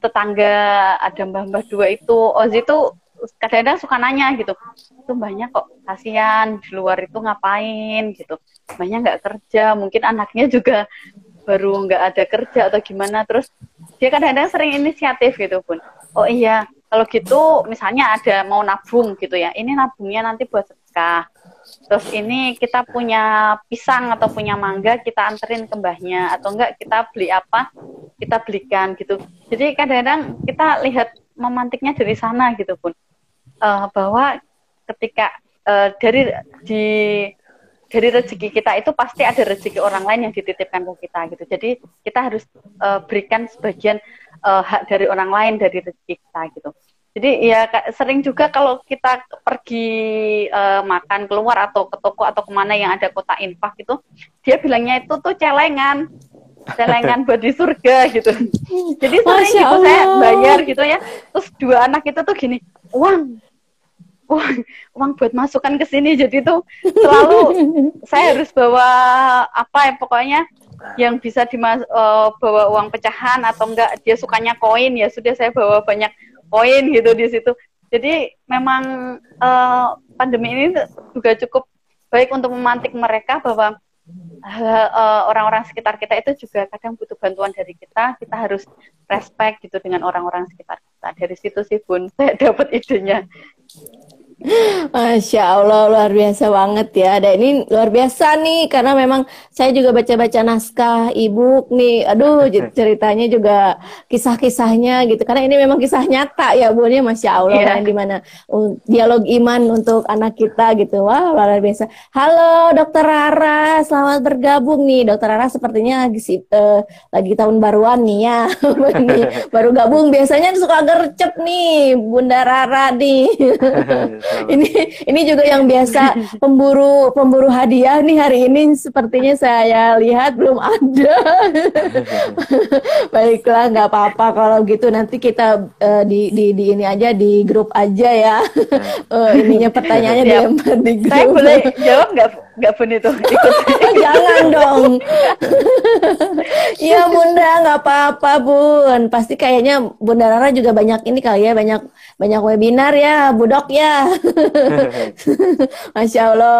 tetangga ada mbah-mbah dua itu Ozi tuh kadang-kadang suka nanya gitu itu banyak kok kasihan di luar itu ngapain? gitu. Banyak nggak kerja mungkin anaknya juga baru nggak ada kerja atau gimana. Terus dia kadang-kadang sering inisiatif gitu pun oh iya kalau gitu misalnya ada mau nabung gitu ya. Ini nabungnya nanti buat sedekah. Terus ini kita punya pisang atau punya mangga kita anterin ke mbahnya. Atau enggak kita beli apa kita belikan gitu. Jadi kadang-kadang kita lihat memantiknya dari sana gitu pun uh, bahwa ketika uh, dari di dari rezeki kita itu pasti ada rezeki orang lain yang dititipkan ke kita gitu. Jadi kita harus uh, berikan sebagian uh, hak dari orang lain dari rezeki kita gitu. Jadi ya sering juga kalau kita pergi uh, makan keluar atau ke toko atau ke mana yang ada kota infak itu, dia bilangnya itu tuh celengan, celengan buat di surga gitu. Jadi sering gitu saya bayar gitu ya, terus dua anak itu tuh gini, uang uang uang buat masukkan ke sini jadi tuh selalu saya harus bawa apa ya pokoknya yang bisa dimas uh, bawa uang pecahan atau enggak dia sukanya koin ya sudah saya bawa banyak koin gitu di situ. Jadi memang uh, pandemi ini juga cukup baik untuk memantik mereka bahwa uh, orang-orang sekitar kita itu juga kadang butuh bantuan dari kita kita harus respect gitu dengan orang-orang sekitar kita. Dari situ sih bun saya dapat idenya Masya Allah luar biasa banget ya. Dan ini luar biasa nih karena memang saya juga baca-baca naskah ibu nih. Aduh ceritanya juga kisah-kisahnya gitu. Karena ini memang kisah nyata ya bu ya Masya Allah yeah. kan di mana dialog iman untuk anak kita gitu. Wah luar biasa. Halo Dokter Rara, selamat bergabung nih. Dokter Rara sepertinya lagi uh, lagi tahun baruan nih ya. baru gabung biasanya suka gercep nih Bunda Rara nih. ini ini juga yang biasa pemburu pemburu hadiah nih hari ini sepertinya saya lihat belum ada. Baiklah, nggak apa-apa kalau gitu nanti kita uh, di, di di ini aja di grup aja ya. uh, ininya pertanyaannya di, di grup. Saya boleh jawab nggak nggak pun itu ikut. Jangan dong. Iya bunda nggak apa-apa bun. Pasti kayaknya bunda Rara juga banyak ini kali ya banyak banyak webinar ya budok ya. Masya Allah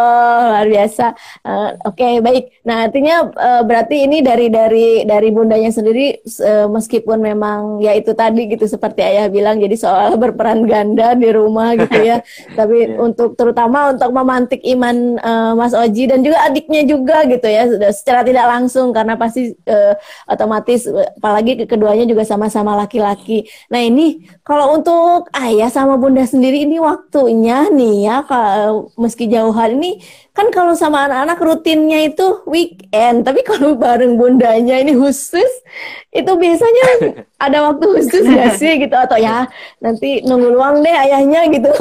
luar biasa. Uh, Oke okay, baik. Nah artinya uh, berarti ini dari dari dari bundanya sendiri uh, meskipun memang ya itu tadi gitu seperti ayah bilang jadi soal berperan ganda di rumah gitu ya. Tapi yeah. untuk terutama untuk memantik iman uh, Mas Oji dan juga adiknya juga gitu ya secara tidak langsung karena pasti uh, otomatis apalagi keduanya juga sama-sama laki-laki. Nah ini kalau untuk ayah sama bunda sendiri ini waktunya nih nih ya kalau meski jauhan ini kan kalau sama anak-anak rutinnya itu weekend tapi kalau bareng bundanya ini khusus itu biasanya ada waktu khusus gak sih gitu? Atau ya nanti nunggu luang deh ayahnya gitu.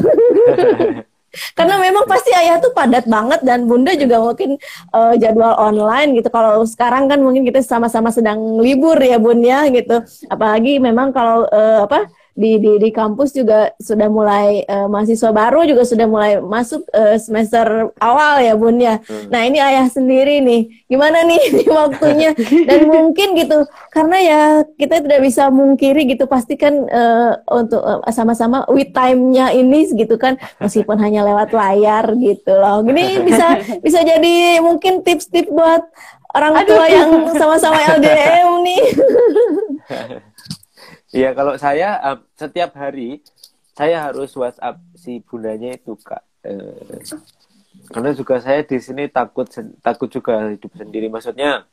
Karena memang pasti ayah tuh padat banget dan bunda juga mungkin uh, jadwal online gitu. Kalau sekarang kan mungkin kita sama-sama sedang libur ya bun ya gitu. Apalagi memang kalau uh, apa di di di kampus juga sudah mulai uh, mahasiswa baru juga sudah mulai masuk uh, semester awal ya bun ya. Hmm. Nah ini ayah sendiri nih, gimana nih ini waktunya dan mungkin gitu karena ya kita tidak bisa mungkiri gitu pasti kan uh, untuk uh, sama-sama with time-nya ini gitu kan meskipun hanya lewat layar gitu loh. Ini bisa bisa jadi mungkin tips-tips buat orang tua Aduh. yang sama-sama LDM nih. Iya, kalau saya uh, setiap hari saya harus WhatsApp si bundanya itu kak. Uh, karena juga saya di sini takut takut juga hidup sendiri. Maksudnya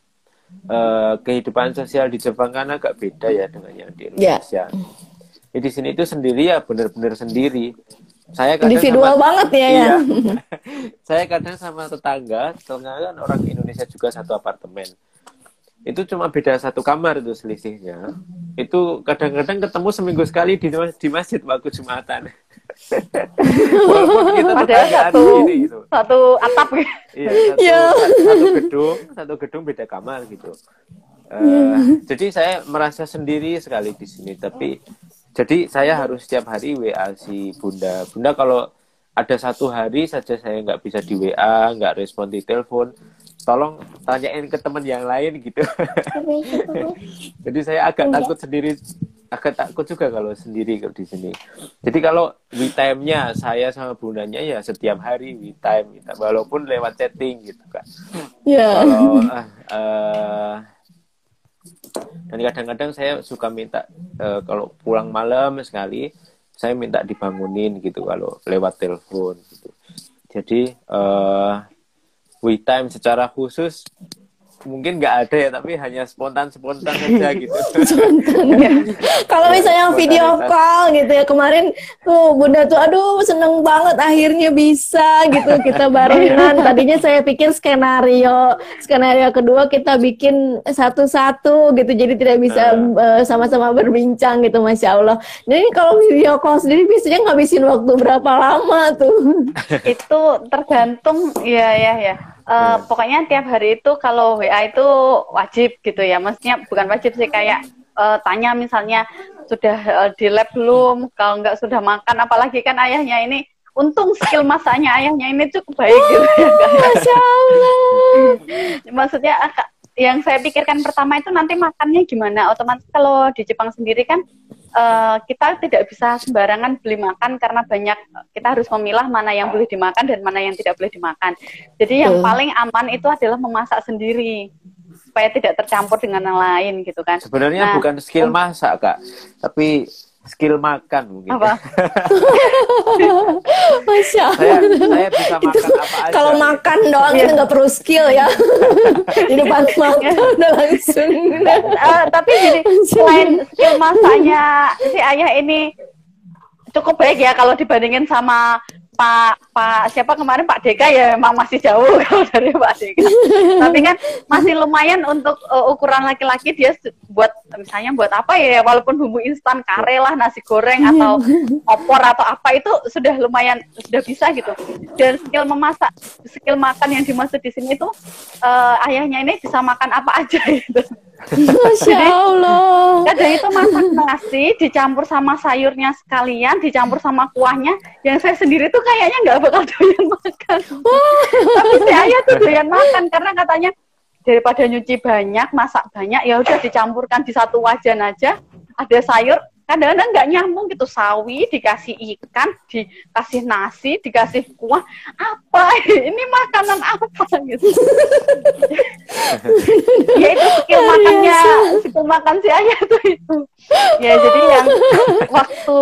uh, kehidupan sosial di Jepang kan agak beda ya dengan yang di ya. Indonesia. Yeah. Ya, di sini itu sendiri ya benar-benar sendiri. Saya kadang individual sama, banget ya, ya. iya, ya. saya kadang sama tetangga, tetangga kan orang Indonesia juga satu apartemen itu cuma beda satu kamar itu selisihnya. Itu kadang-kadang ketemu seminggu sekali di di masjid waktu jumatan. Walaupun kita Padahal satu ini, gitu. satu atap. Iya satu, yeah. satu gedung satu gedung beda kamar gitu. Uh, jadi saya merasa sendiri sekali di sini tapi jadi saya harus setiap hari WA si bunda. Bunda kalau ada satu hari saja saya nggak bisa di WA nggak respon di telepon tolong tanyain ke teman yang lain gitu. Jadi saya agak takut sendiri, agak takut juga kalau sendiri di sini. Jadi kalau we time-nya saya sama bundanya ya setiap hari we time, gitu. walaupun lewat chatting gitu kan. Yeah. Kalau uh, dan kadang-kadang saya suka minta uh, kalau pulang malam sekali saya minta dibangunin gitu kalau lewat telepon gitu. Jadi uh, we time secara khusus mungkin nggak ada ya tapi hanya spontan spontan saja gitu. Ya. kalau misalnya video call gitu ya kemarin tuh bunda tuh aduh seneng banget akhirnya bisa gitu. Kita barengan. Tadinya saya pikir skenario skenario kedua kita bikin satu-satu gitu. Jadi tidak bisa uh, sama-sama berbincang gitu masya allah. Jadi kalau video call sendiri biasanya ngabisin waktu berapa lama tuh? Itu tergantung ya ya ya Uh, pokoknya tiap hari itu kalau WA itu wajib gitu ya. Maksudnya bukan wajib sih kayak uh, tanya misalnya sudah uh, di lab belum, kalau nggak sudah makan, apalagi kan ayahnya ini untung skill masaknya ayahnya ini cukup baik gitu ya. Masya Allah. Maksudnya yang saya pikirkan pertama itu nanti makannya gimana. Otomatis kalau di Jepang sendiri kan uh, kita tidak bisa sembarangan beli makan karena banyak kita harus memilah mana yang boleh dimakan dan mana yang tidak boleh dimakan. Jadi yang paling aman itu adalah memasak sendiri supaya tidak tercampur dengan yang lain gitu kan. Sebenarnya nah, bukan skill masak kak, tapi skill makan mungkin. Apa? Masya Allah. Saya, saya bisa makan apa aja. Kalau makan doang itu nggak perlu skill ya. Di depan makan udah langsung. uh, tapi jadi selain skill masaknya si ayah ini cukup baik ya kalau dibandingin sama Pak Pak siapa kemarin Pak Deka ya memang masih jauh kalau dari Pak Deka. Tapi kan masih lumayan untuk uh, ukuran laki-laki dia buat misalnya buat apa ya walaupun bumbu instan kare lah nasi goreng atau opor atau apa itu sudah lumayan sudah bisa gitu. Dan skill memasak, skill makan yang dimaksud di sini itu uh, ayahnya ini bisa makan apa aja gitu. Masya Allah. Kadang itu masak nasi dicampur sama sayurnya sekalian, dicampur sama kuahnya. Yang saya sendiri tuh kayaknya nggak bakal doyan makan. Tapi si ayah tuh doyan makan karena katanya daripada nyuci banyak, masak banyak, ya udah dicampurkan di satu wajan aja. Ada sayur, kadang-kadang nggak nyambung gitu. Sawi dikasih ikan dikasih nasi dikasih kuah. Apa? Ini makanan apa gitu. Ya itu skill makannya. skill makan si ayah tuh itu. Ya jadi yang waktu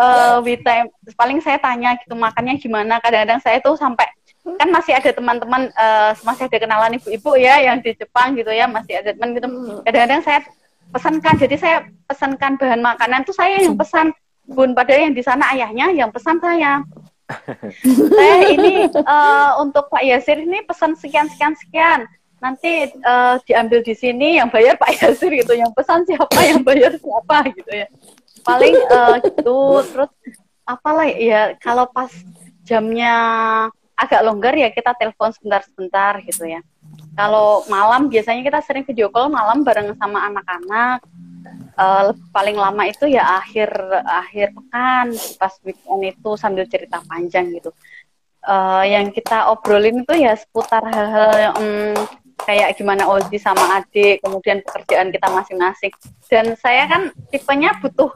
uh, we time paling saya tanya gitu makannya gimana? Kadang-kadang saya tuh sampai kan masih ada teman-teman uh, masih ada kenalan ibu-ibu ya yang di Jepang gitu ya masih ada teman gitu. Kadang-kadang saya pesankan. Jadi saya pesankan bahan makanan tuh saya yang pesan. Bun padahal yang di sana ayahnya yang pesan saya. Saya ini uh, untuk Pak Yasir ini pesan sekian sekian sekian. Nanti uh, diambil di sini yang bayar Pak Yasir gitu. Yang pesan siapa yang bayar siapa gitu ya. Paling uh, gitu. Terus apalah ya kalau pas jamnya agak longgar ya kita telepon sebentar-sebentar gitu ya kalau malam biasanya kita sering video call malam bareng sama anak-anak. Uh, paling lama itu ya akhir akhir pekan pas weekend itu sambil cerita panjang gitu. Uh, yang kita obrolin itu ya seputar hal-hal um, kayak gimana Ozi sama adik, kemudian pekerjaan kita masing-masing. Dan saya kan tipenya butuh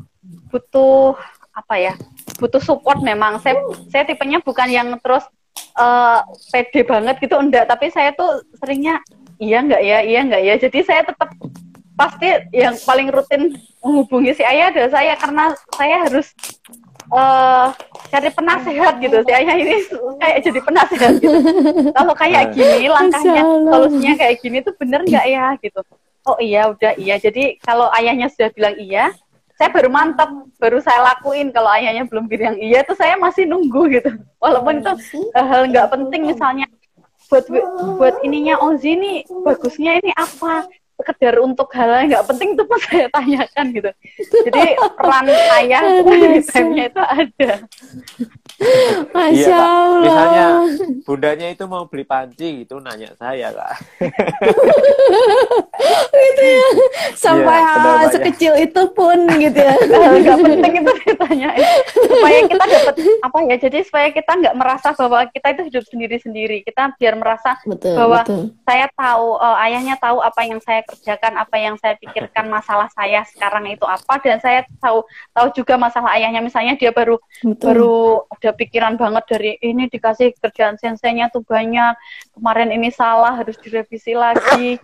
butuh apa ya? Butuh support memang. Saya saya tipenya bukan yang terus uh, pede banget gitu enggak. Tapi saya tuh seringnya iya enggak ya iya enggak ya. Jadi saya tetap pasti yang paling rutin menghubungi si ayah adalah saya karena saya harus uh, cari penasehat gitu. Si ayah ini kayak jadi penasehat gitu. Kalau kayak gini langkahnya solusinya kayak gini tuh bener nggak ya gitu. Oh iya udah iya. Jadi kalau ayahnya sudah bilang iya saya baru mantap baru saya lakuin kalau ayahnya belum bilang iya tuh saya masih nunggu gitu. Walaupun itu hal nggak penting misalnya buat buat ininya Ozi nih bagusnya ini apa sekedar untuk hal yang nggak penting itu pun saya tanyakan gitu jadi peran ayah di time itu ada Masya iya, Allah. Misalnya bundanya itu mau beli panci gitu nanya saya kak. gitu ya. Sampai ya, hal sekecil itu pun gitu ya. Gak penting itu ditanya. Supaya kita dapat apa ya? Jadi supaya kita nggak merasa bahwa kita itu hidup sendiri-sendiri. Kita biar merasa betul, bahwa betul. saya tahu, uh, ayahnya tahu apa yang saya kerjakan, apa yang saya pikirkan masalah saya sekarang itu apa, dan saya tahu tahu juga masalah ayahnya. Misalnya dia baru betul. baru ada pikiran banget dari ini dikasih kerjaan sensenya tuh banyak kemarin ini salah harus direvisi lagi.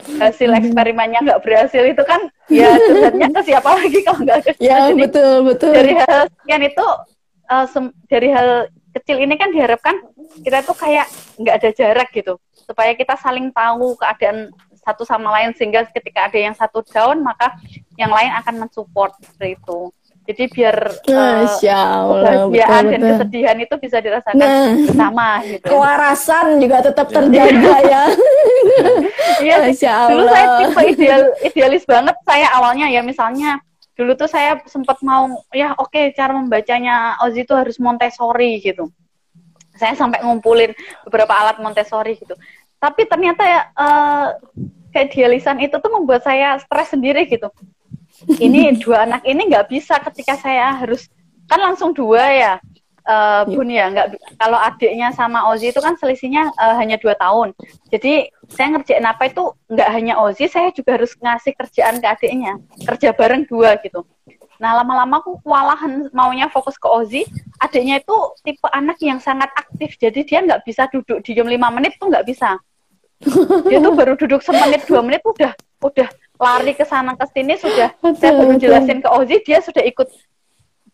Hasil eksperimennya nggak berhasil. Itu kan ya sebenarnya ke siapa lagi kalau nggak ke ya Jadi, betul betul. dari hal sekian itu uh, dari hal kecil ini kan diharapkan kita tuh kayak nggak ada jarak gitu. Supaya kita saling tahu keadaan satu sama lain sehingga ketika ada yang satu down maka yang lain akan mensupport seperti itu jadi biar uh, kebahagiaan dan kesedihan itu bisa dirasakan nah, sama gitu. Kewarasan juga tetap terjaga ya. Iya, dulu saya tipe ideal idealis banget saya awalnya ya misalnya dulu tuh saya sempat mau ya oke okay, cara membacanya Ozi itu harus Montessori gitu. Saya sampai ngumpulin beberapa alat Montessori gitu. Tapi ternyata ya uh, keidealisan itu tuh membuat saya stres sendiri gitu ini dua anak ini nggak bisa ketika saya harus kan langsung dua ya uh, Bun ya nggak kalau adiknya sama Ozi itu kan selisihnya uh, hanya dua tahun jadi saya ngerjain apa itu nggak hanya Ozi saya juga harus ngasih kerjaan ke adiknya kerja bareng dua gitu Nah lama-lama aku kewalahan maunya fokus ke Ozi. Adiknya itu tipe anak yang sangat aktif, jadi dia nggak bisa duduk diem lima menit tuh nggak bisa. Dia tuh baru duduk semenit dua menit udah udah lari ke sana ke sini sudah. Betul, saya baru jelasin ke Ozi dia sudah ikut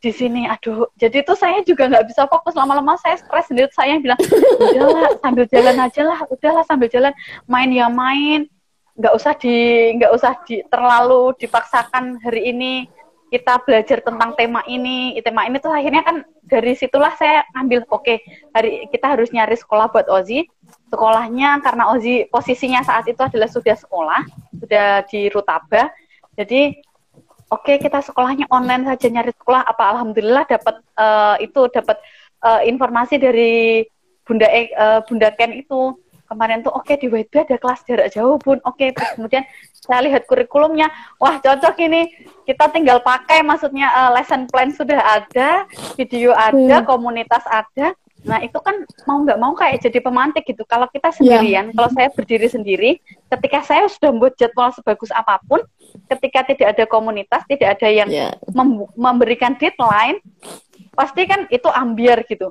di sini. Aduh jadi tuh saya juga nggak bisa fokus. Lama-lama saya stres sendiri saya yang bilang udahlah sambil jalan aja lah udahlah sambil jalan. Main ya main. Nggak usah di nggak usah di terlalu dipaksakan hari ini kita belajar tentang tema ini tema ini tuh akhirnya kan dari situlah saya ambil oke okay, hari kita harus nyari sekolah buat Ozi. Sekolahnya karena Ozi posisinya saat itu adalah sudah sekolah sudah di Rutaba. Jadi oke okay, kita sekolahnya online saja nyari sekolah apa alhamdulillah dapat uh, itu dapat uh, informasi dari Bunda uh, Bunda Ken itu kemarin tuh oke okay, di WB ada kelas jarak jauh bun oke okay. kemudian saya lihat kurikulumnya wah cocok ini kita tinggal pakai maksudnya uh, lesson plan sudah ada video ada hmm. komunitas ada Nah itu kan mau nggak mau kayak jadi pemantik gitu. Kalau kita sendirian, yeah. kalau saya berdiri sendiri, ketika saya sudah membuat jadwal sebagus apa pun, ketika tidak ada komunitas, tidak ada yang yeah. mem memberikan deadline, pasti kan itu ambiar gitu.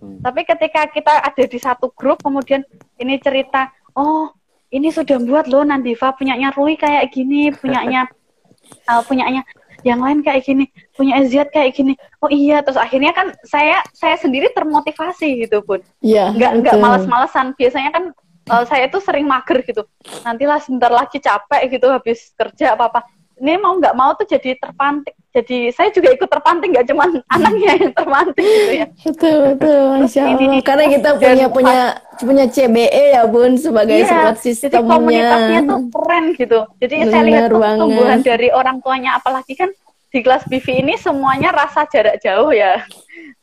Hmm. Tapi ketika kita ada di satu grup, kemudian ini cerita, oh ini sudah buat loh Nandiva punyanya Rui kayak gini, punyanya uh, punyanya yang lain kayak gini punya Eziat kayak gini. Oh iya terus akhirnya kan saya saya sendiri termotivasi gitu pun iya nggak nggak malas-malesan biasanya kan uh, saya tuh sering mager gitu. Nantilah sebentar lagi capek gitu habis kerja apa apa ini mau nggak mau tuh jadi terpantik. Jadi saya juga ikut terpanting nggak cuma anaknya yang terpanting gitu ya. Betul betul masya Allah. Ini, karena kita punya punya punya CBE ya bun sebagai iya, support sistemnya. jadi komunitasnya tuh keren gitu. Jadi Benar saya lihat pertumbuhan dari orang tuanya apalagi kan di kelas BV ini semuanya rasa jarak jauh ya.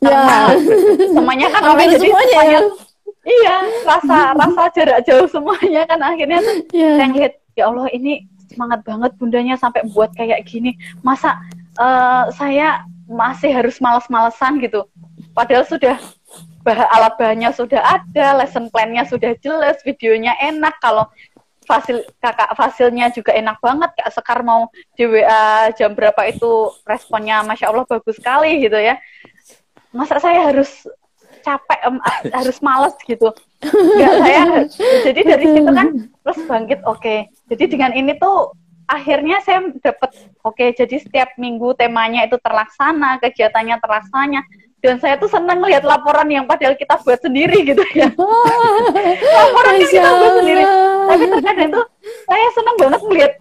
Ya. Semuanya kan orang jadi semuanya, semuanya ya. iya rasa rasa jarak jauh semuanya kan akhirnya tuh yeah. saya lihat ya Allah ini semangat banget bundanya sampai buat kayak gini masa uh, saya masih harus males-malesan gitu. Padahal sudah bah alat bahannya sudah ada, lesson plan-nya sudah jelas, videonya enak. Kalau fasil kakak fasilnya juga enak banget. Kak Sekar mau di WA jam berapa itu responnya, masya Allah bagus sekali gitu ya. Masa saya harus capek, um, harus males gitu. Enggak saya. Jadi dari situ kan terus bangkit. Oke. Okay. Jadi dengan ini tuh akhirnya saya dapat oke okay, jadi setiap minggu temanya itu terlaksana kegiatannya terlaksana dan saya tuh senang melihat laporan yang padahal kita buat sendiri gitu ya laporan yang kita buat sendiri tapi terkadang itu saya senang banget melihat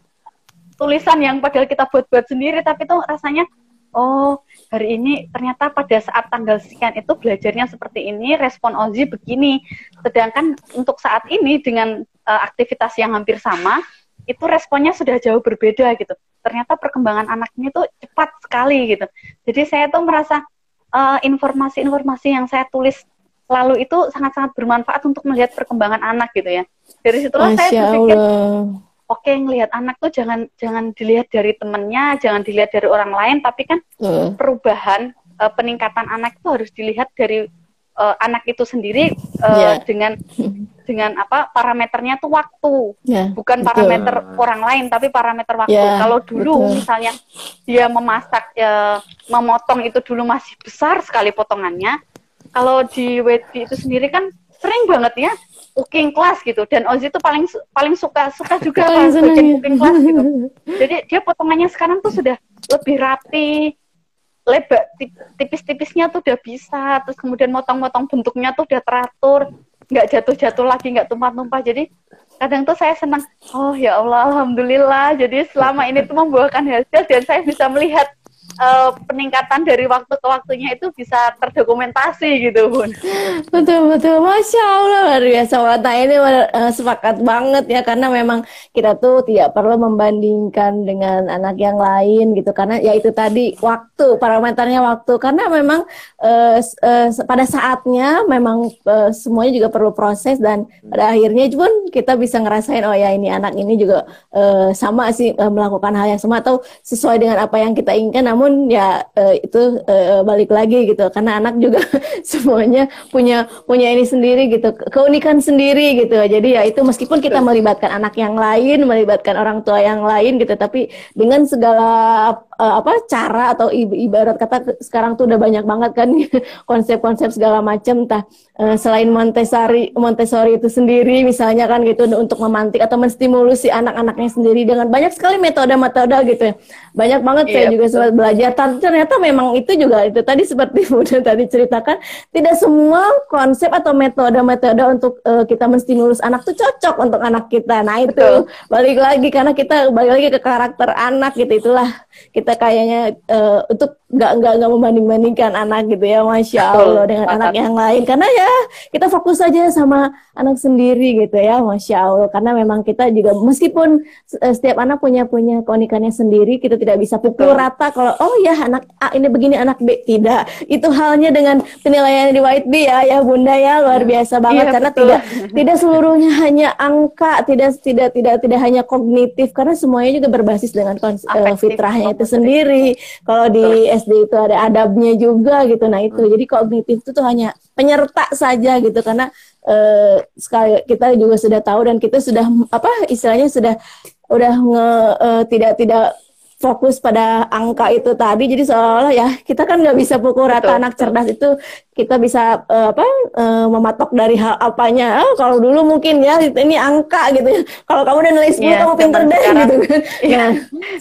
tulisan yang padahal kita buat-buat sendiri tapi tuh rasanya oh hari ini ternyata pada saat tanggal sekian itu belajarnya seperti ini respon Ozi begini sedangkan untuk saat ini dengan uh, aktivitas yang hampir sama itu responnya sudah jauh berbeda gitu. Ternyata perkembangan anak ini tuh cepat sekali gitu. Jadi saya tuh merasa eh, informasi-informasi uh, yang saya tulis lalu itu sangat-sangat bermanfaat untuk melihat perkembangan anak gitu ya. Dari situlah Masya saya berpikir, oke okay, ngelihat anak tuh jangan jangan dilihat dari temennya, jangan dilihat dari orang lain, tapi kan uh. perubahan uh, peningkatan anak itu harus dilihat dari uh, anak itu sendiri uh, yeah. dengan dengan apa parameternya tuh waktu yeah, bukan betul. parameter orang lain tapi parameter waktu yeah, kalau dulu betul. misalnya dia memasak ya, memotong itu dulu masih besar sekali potongannya kalau di WD itu sendiri kan sering banget ya cooking class gitu. Dan Ozi itu paling paling suka suka juga pas bikin cooking class gitu. Jadi dia potongannya sekarang tuh sudah lebih rapi lebar tipis-tipisnya tuh udah bisa terus kemudian motong-motong bentuknya tuh udah teratur nggak jatuh-jatuh lagi nggak tumpah-tumpah. Jadi kadang tuh saya senang oh ya Allah alhamdulillah. Jadi selama ini tuh membuahkan hasil dan saya bisa melihat uh, peningkatan dari waktu ke waktunya itu bisa terdokumentasi gitu bun. Betul betul, masya Allah luar biasa. Wata ini uh, sepakat banget ya karena memang kita tuh tidak perlu membandingkan dengan anak yang lain gitu. Karena ya itu tadi waktu parameternya waktu. Karena memang uh, uh, pada saatnya memang uh, semuanya juga perlu proses dan pada akhirnya pun kita bisa ngerasain oh ya ini anak ini juga uh, sama sih uh, melakukan hal yang sama atau sesuai dengan apa yang kita inginkan. Namun namun ya uh, itu uh, balik lagi gitu. Karena anak juga semuanya punya punya ini sendiri gitu. Keunikan sendiri gitu. Jadi ya itu meskipun kita melibatkan anak yang lain melibatkan orang tua yang lain gitu. Tapi dengan segala uh, apa cara atau ibarat kata sekarang tuh udah banyak banget kan konsep-konsep segala macam entah uh, selain Montessori Montessori itu sendiri misalnya kan gitu untuk memantik atau menstimulus si anak-anaknya sendiri dengan banyak sekali metode-metode gitu ya. Banyak banget iya, saya juga sempat belajar. Ternyata memang itu juga itu tadi seperti Bunda tadi ceritakan tidak semua konsep atau metode-metode untuk uh, kita menstimulus anak tuh cocok untuk anak kita. Nah itu betul. balik lagi karena kita balik lagi ke karakter anak gitu itulah kita kayaknya uh, untuk nggak nggak nggak membanding bandingkan anak gitu ya masya allah Betul, dengan anak yang lain. Karena ya kita fokus saja sama anak sendiri gitu ya masya allah. Karena memang kita juga meskipun uh, setiap anak punya punya keunikannya sendiri kita tidak bisa pukul Betul. rata kalau oh ya anak A ini begini anak B. Tidak. Itu halnya dengan penilaian di White B ya ya bunda ya luar biasa banget. Iya, karena betul. tidak tidak seluruhnya hanya angka tidak tidak tidak tidak hanya kognitif. Karena semuanya juga berbasis dengan uh, fitrahnya itu sendiri kalau di SD itu ada adabnya juga gitu. Nah itu. Hmm. jadi kognitif itu tuh hanya penyerta saja gitu. Karena uh, sekali kita juga sudah tahu dan kita sudah apa istilahnya sudah udah nge uh, tidak tidak fokus pada angka itu tadi. Jadi seolah-olah ya kita kan nggak bisa pukul rata betul, anak cerdas itu. Kita bisa uh, apa uh, mematok dari hal apanya. Oh, kalau dulu mungkin ya ini angka gitu ya. Kalau kamu udah nulis yeah, kamu pinter deh sekarang, gitu kan. Ya nah,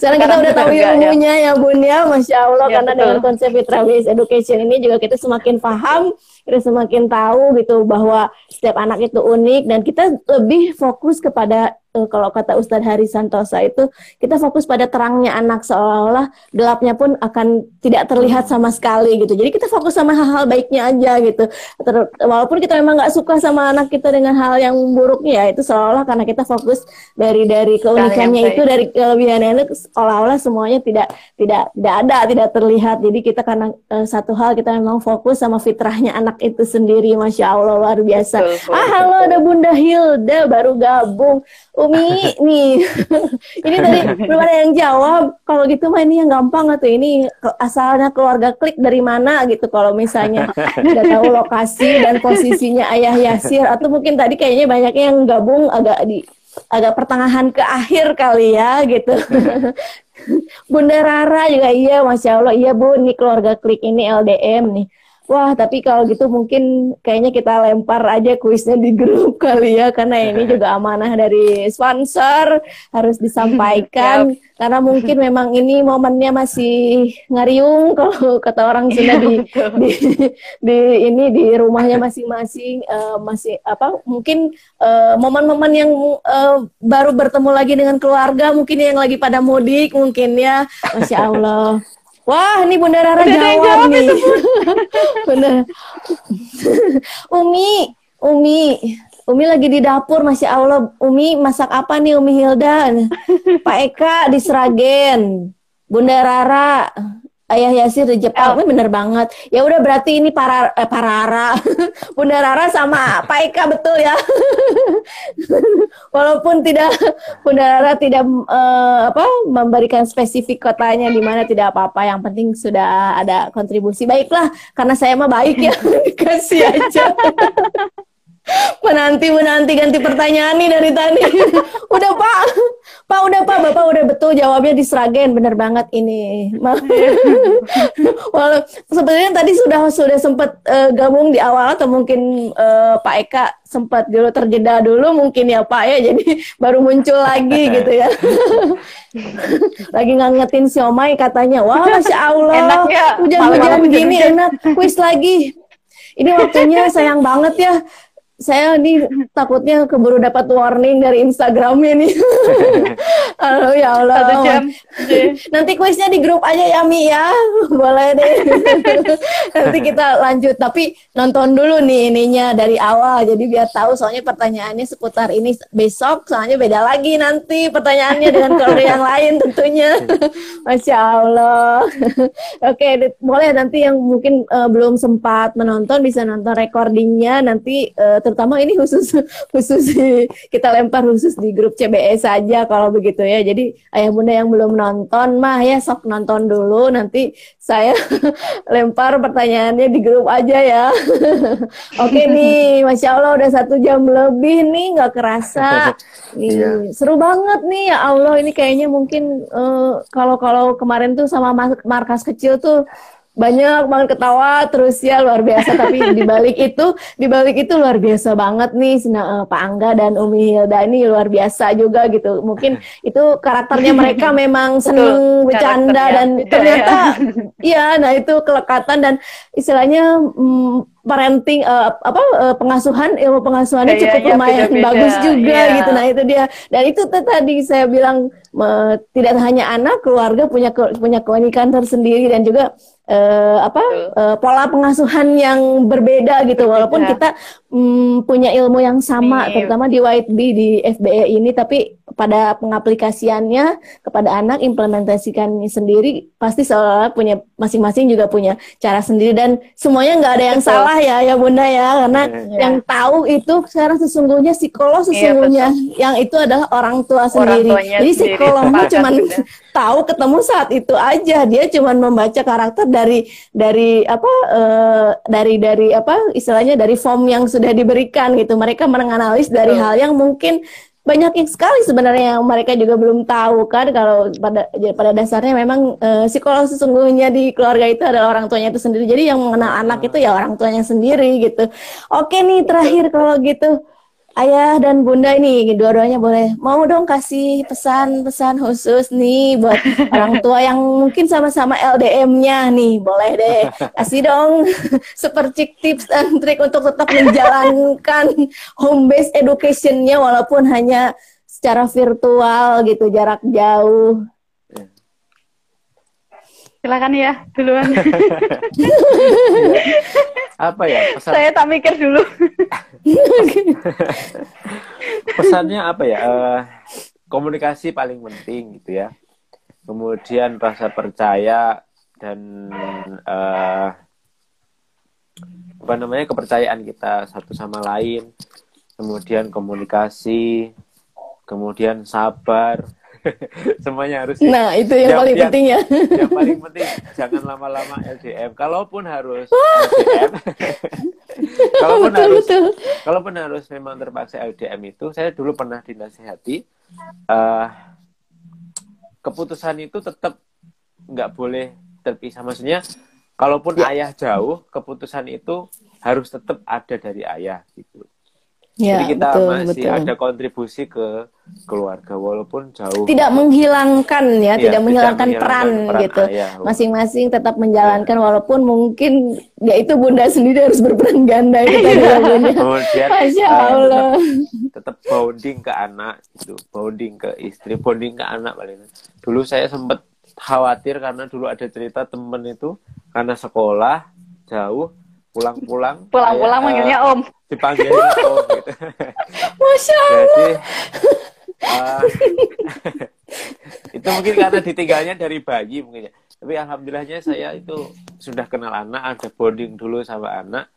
sekarang kita udah tahu ilmunya ya. ya bun ya. Masya allah ya, karena betul. dengan konsep based education ini juga kita semakin paham kita semakin tahu gitu bahwa setiap anak itu unik dan kita lebih fokus kepada uh, kalau kata Ustadz Hari Santosa itu kita fokus pada terangnya anak seolah-olah gelapnya pun akan tidak terlihat sama sekali gitu. Jadi kita fokus sama hal-hal baiknya aja gitu. Ter walaupun kita memang nggak suka sama anak kita dengan hal yang buruknya ya itu seolah-olah karena kita fokus dari dari keunikannya itu dari kelebihannya itu seolah-olah semuanya tidak tidak tidak ada tidak terlihat. Jadi kita karena uh, satu hal kita memang fokus sama fitrahnya anak anak itu sendiri Masya Allah luar biasa betul, ah halo ada Bunda Hilda baru gabung Umi nih. Ini tadi belum ada yang jawab. Kalau gitu mah ini yang gampang atau ini asalnya keluarga klik dari mana gitu. Kalau misalnya nggak tahu lokasi dan posisinya ayah Yasir atau mungkin tadi kayaknya banyak yang gabung agak di agak pertengahan ke akhir kali ya gitu. Bunda Rara juga iya Masya Allah. Iya Bu ini keluarga klik ini LDM nih Wah, tapi kalau gitu mungkin kayaknya kita lempar aja kuisnya di grup kali ya, karena ini juga amanah dari sponsor harus disampaikan. yep. Karena mungkin memang ini momennya masih ngariung kalau kata orang Sunda di, iya, di, di ini di rumahnya masing-masing uh, masih apa? Mungkin eh, momen-momen yang uh, baru bertemu lagi dengan keluarga, mungkin yang lagi pada mudik, mungkin ya, masya Allah. Wah, ini Bunda Rara Udah jawab, jawab nih. Bunda. Umi, Umi, Umi lagi di dapur, masya Allah. Umi masak apa nih Umi Hilda? Pak Eka di Sragen. Bunda Rara, Ayah Yasir di Jepang, oh. bener banget. Ya udah berarti ini para eh, Rara, Bunda Rara sama Pak Eka betul ya. Walaupun tidak Bunda Rara tidak uh, apa memberikan spesifik kotanya di mana tidak apa-apa. Yang penting sudah ada kontribusi. Baiklah, karena saya mah baik ya, kasih aja. Menanti menanti ganti pertanyaan nih dari tadi. Udah pak. Pak udah pak. Bapak udah betul jawabnya di Sragen bener banget ini. Walau sebenarnya tadi sudah sudah sempat uh, gabung di awal atau mungkin uh, Pak Eka sempat dulu terjeda dulu mungkin ya Pak ya. Jadi baru muncul lagi gitu ya. Lagi ngangetin siomay katanya. Wah masya Allah. Hujan-hujan gini enak. Kuis lagi. Ini waktunya sayang banget ya saya nih takutnya keburu dapat warning dari Instagramnya nih. Aduh ya Allah. Satu jam. Nanti kuisnya di grup aja ya Mi ya. Boleh deh. Nanti kita lanjut. Tapi nonton dulu nih ininya dari awal. Jadi biar tahu soalnya pertanyaannya seputar ini besok. Soalnya beda lagi nanti pertanyaannya dengan kalau yang lain tentunya. Masya Allah. Oke, boleh nanti yang mungkin uh, belum sempat menonton bisa nonton recordingnya nanti uh, terutama ini khusus khusus kita lempar khusus di grup CBE saja kalau begitu ya. Jadi ayah bunda yang belum nonton mah ya sok nonton dulu nanti saya lempar pertanyaannya di grup aja ya. Oke nih, masya Allah udah satu jam lebih nih nggak kerasa. Nih, iya. seru banget nih ya Allah ini kayaknya mungkin uh, kalau kalau kemarin tuh sama markas kecil tuh banyak banget ketawa terus ya luar biasa. Tapi di balik itu di balik itu luar biasa banget nih Sina, uh, Pak Angga dan Umi Hilda ini luar biasa juga gitu. Mungkin itu karakternya mereka memang seneng bercanda dan ternyata iya nah itu kelekatan dan istilahnya mm, parenting uh, apa uh, pengasuhan ilmu pengasuhannya ya, cukup ya, lumayan beda -beda. bagus juga ya. gitu nah itu dia dan itu tadi saya bilang uh, tidak hanya anak keluarga punya punya keunikan tersendiri dan juga uh, apa uh, pola pengasuhan yang berbeda gitu walaupun kita um, punya ilmu yang sama Nih. terutama di White Bee di FBE ini tapi pada pengaplikasiannya kepada anak implementasikannya sendiri pasti seolah punya masing-masing juga punya cara sendiri dan semuanya nggak ada yang Betul. salah ya ya bunda ya. Karena yeah. yang tahu itu sekarang sesungguhnya psikolog sesungguhnya yeah, yang itu adalah orang tua sendiri. jadi psikolog cuma tahu ketemu saat itu aja. Dia cuma membaca karakter dari dari apa uh, dari dari apa istilahnya dari form yang sudah diberikan gitu. Mereka menganalisis dari hal yang mungkin banyak yang sekali sebenarnya yang mereka juga belum tahu kan kalau pada ya, pada dasarnya memang uh, psikolog sesungguhnya di keluarga itu adalah orang tuanya itu sendiri. Jadi yang mengenal anak itu ya orang tuanya sendiri gitu. Oke nih terakhir kalau gitu ayah dan bunda ini dua-duanya boleh. Mau dong kasih pesan-pesan khusus nih buat orang tua yang mungkin sama-sama LDM-nya nih. Boleh deh. Kasih dong super tips dan trik untuk tetap menjalankan home based education-nya walaupun hanya secara virtual gitu jarak jauh. Silakan ya duluan. Apa ya pesan... saya tak mikir dulu pesannya apa ya? Uh, komunikasi paling penting gitu ya. Kemudian rasa percaya dan uh, apa namanya kepercayaan kita satu sama lain. Kemudian komunikasi kemudian sabar semuanya harus nah itu yang, yang paling penting ya. yang paling penting jangan lama-lama LDM kalaupun harus LDM kalaupun betul, harus betul. kalaupun harus memang terpaksa LDM itu saya dulu pernah dinasihati uh, keputusan itu tetap nggak boleh terpisah. Maksudnya kalaupun ya. ayah jauh keputusan itu harus tetap ada dari ayah gitu Ya, Jadi kita betul, masih betul. ada kontribusi ke keluarga walaupun jauh. Tidak menghilangkan ya, ya tidak menghilangkan, peran, peran gitu. Masing-masing tetap menjalankan ya. walaupun mungkin ya itu bunda sendiri harus berperan ganda itu tadi ya bunda. Kemudian Masya eh, Allah. Tetap, tetap bonding ke anak itu, bonding ke istri, bonding ke anak paling. Dulu saya sempat khawatir karena dulu ada cerita temen itu karena sekolah jauh pulang-pulang pulang-pulang manggilnya uh, om dipanggil om gitu. Masya allah. jadi uh, itu mungkin karena ditinggalnya dari bayi mungkin ya. Tapi alhamdulillahnya saya itu sudah kenal anak ada bonding dulu sama anak.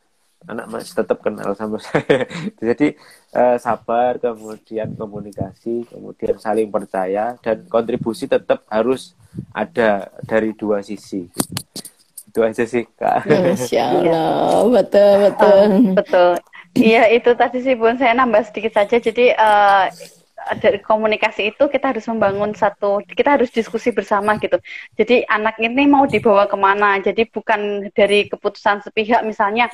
Anak masih tetap kenal sama saya. Jadi uh, sabar kemudian komunikasi kemudian saling percaya dan kontribusi tetap harus ada dari dua sisi. Itu aja sih kak. Masya Allah. Betul betul. Betul iya itu tadi sih bun. Saya nambah sedikit saja. Jadi uh, dari komunikasi itu kita harus membangun satu kita harus diskusi bersama gitu. Jadi anak ini mau dibawa ke mana? Jadi bukan dari keputusan sepihak. Misalnya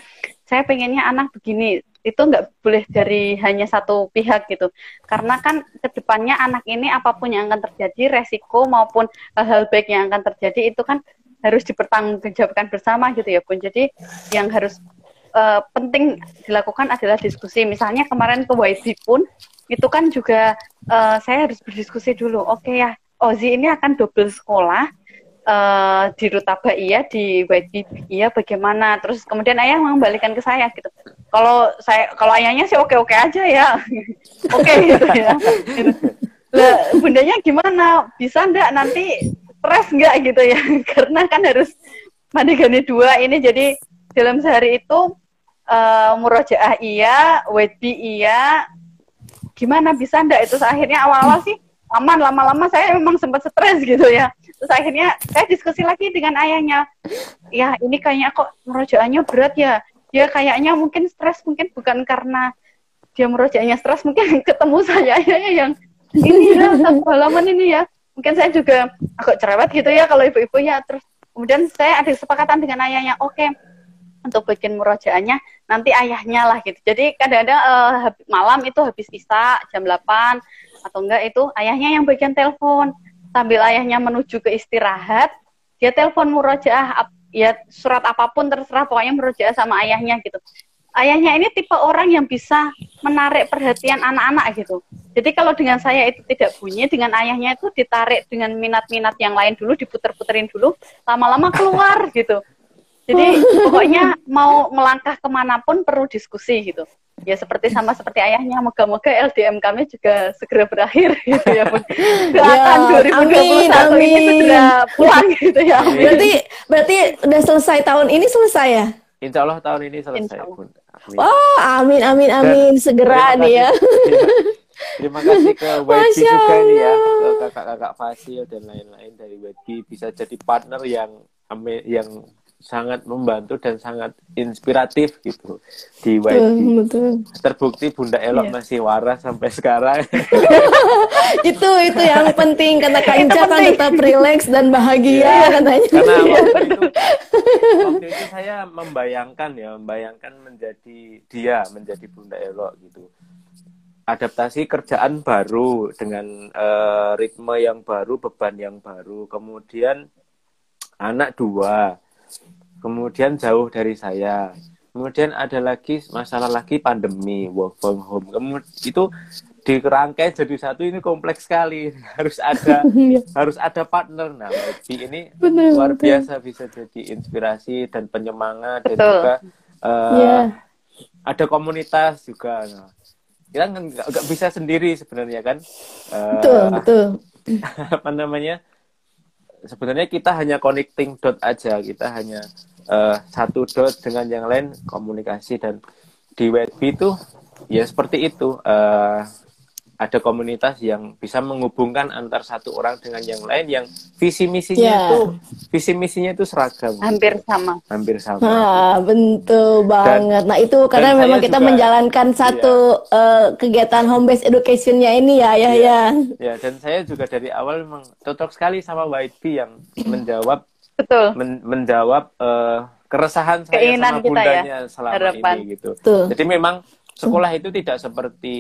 saya pengennya anak begini. Itu nggak boleh dari hanya satu pihak gitu. Karena kan ke depannya anak ini apa pun yang akan terjadi resiko maupun hal-hal baik yang akan terjadi itu kan harus dipertanggungjawabkan bersama gitu ya Bun. Jadi yang harus uh, penting dilakukan adalah diskusi. Misalnya kemarin ke YB pun itu kan juga uh, saya harus berdiskusi dulu. Oke okay ya, Ozi ini akan double sekolah uh, di Rutaba iya, di YB iya bagaimana. Terus kemudian ayah mengembalikan ke saya gitu. Kalau saya kalau ayahnya sih oke-oke aja ya. oke okay, gitu ya. Bundanya gimana? Bisa enggak nanti stres nggak gitu ya karena kan harus mandigani dua ini jadi dalam sehari itu uh, murojaah iya, wedbi iya. Gimana bisa ndak itu akhirnya awal-awal sih aman lama-lama saya memang sempat stres gitu ya. Terus akhirnya saya diskusi lagi dengan ayahnya. Ya, ini kayaknya kok murojaahnya berat ya. Dia kayaknya mungkin stres mungkin bukan karena dia murojaahnya stres, mungkin ketemu saya ya yang ini ya satu ini ya. Mungkin saya juga agak cerewet gitu ya kalau ibu-ibu ya terus kemudian saya ada kesepakatan dengan ayahnya oke okay, untuk bikin murojaahnya nanti ayahnya lah gitu jadi kadang-kadang uh, malam itu habis isa jam 8 atau enggak itu ayahnya yang bagian telepon sambil ayahnya menuju ke istirahat dia telepon murojaah ya surat apa pun terserah pokoknya murojaah sama ayahnya gitu ayahnya ini tipe orang yang bisa menarik perhatian anak-anak gitu. Jadi kalau dengan saya itu tidak bunyi, dengan ayahnya itu ditarik dengan minat-minat yang lain dulu, diputer-puterin dulu, lama-lama keluar gitu. Jadi pokoknya mau melangkah ke mana pun perlu diskusi gitu. Ya seperti sama seperti ayahnya, moga-moga LDM kami juga segera berakhir gitu ya pun. Doakan ya, 2021 amin, amin. ini segera pulang gitu ya. Berarti berarti udah selesai tahun ini selesai ya? Insya Allah tahun ini selesai pun. Amin. Oh, amin, amin, amin. Dan Segera nih ya. Terima kasih ke YB juga nih ya, ke kakak-kakak Fasil dan lain-lain dari YB bisa jadi partner yang yang sangat membantu dan sangat inspiratif gitu di YB. Betul, betul. Terbukti Bunda Elok yeah. masih waras sampai sekarang. itu itu yang penting karena Kanca kan tetap rileks dan bahagia yeah. katanya. Karena waktu itu, waktu itu saya membayangkan ya, membayangkan menjadi dia menjadi Bunda Elok gitu. Adaptasi kerjaan baru dengan uh, ritme yang baru, beban yang baru, kemudian anak dua, kemudian jauh dari saya. Kemudian ada lagi masalah lagi pandemi work from home. Kemudian itu dikerangkai jadi satu ini kompleks sekali. Harus ada iya. harus ada partner. Nah Megi ini bener, luar betul. biasa bisa jadi inspirasi dan penyemangat betul. dan juga uh, eh, yeah. ada komunitas juga. Nah, kita nggak bisa sendiri sebenarnya kan? Uh, betul betul. apa namanya? Sebenarnya kita hanya connecting dot aja. Kita hanya uh, satu dot dengan yang lain komunikasi dan di web itu ya seperti itu. Uh, ada komunitas yang bisa menghubungkan antar satu orang dengan yang lain yang visi misinya yeah. itu visi misinya itu seragam. Hampir sama. Hampir sama. Ah bentul banget. Dan, nah itu karena memang kita juga, menjalankan satu yeah. uh, kegiatan home based educationnya ini ya ya ya ya dan saya juga dari awal memang cocok sekali sama YB yang menjawab Betul. Men menjawab uh, keresahan saya Keinginan sama ya, bundanya ya, selama harapan. ini gitu. Betul. Jadi memang sekolah itu tidak seperti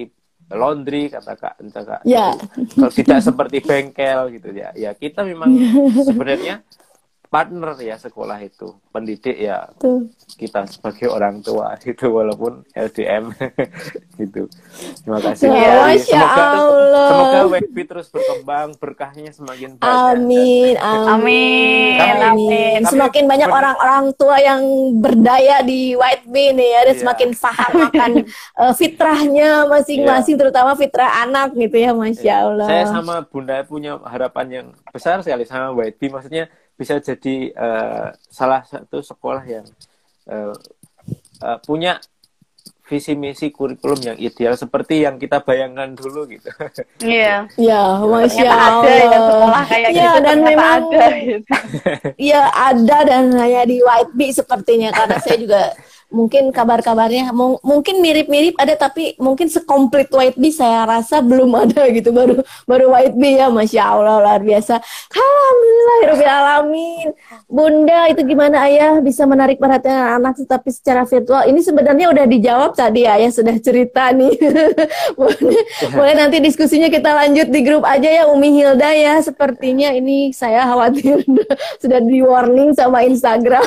laundry kata kak, kata kak. Ya. Kalau tidak seperti bengkel gitu ya. Ya kita memang sebenarnya partner ya sekolah itu pendidik ya Tuh. kita sebagai orang tua itu walaupun LDM gitu terima kasih ya, ya. semoga Allah. semoga WB terus berkembang berkahnya semakin banyak amin amin amin, kami, amin. Kami, semakin banyak orang-orang tua yang berdaya di White Bean ya dan iya. semakin paham akan uh, fitrahnya masing-masing yeah. terutama fitrah anak gitu ya masya iya. Allah saya sama bunda punya harapan yang besar sekali sama White Bean maksudnya bisa jadi uh, salah satu sekolah yang uh, uh, punya visi misi kurikulum yang ideal seperti yang kita bayangkan dulu gitu. Iya. Iya, masya Allah. Ada ya sekolah kayak ya, gitu. dan memang ada. Gitu. Iya ada dan hanya di White Bee sepertinya karena saya juga mungkin kabar-kabarnya mungkin mirip-mirip ada tapi mungkin sekomplit White Bee saya rasa belum ada gitu. Baru baru White Bee ya Masya Allah luar biasa. Alhamdulillah alamin Bunda itu gimana ayah? Bisa menarik perhatian anak tetapi secara virtual? Ini sebenarnya udah dijawab tadi ayah sudah cerita nih. Boleh, boleh nanti diskusinya kita lanjut di grup aja ya Umi Hilda ya. Sepertinya ini saya khawatir sudah di warning sama Instagram.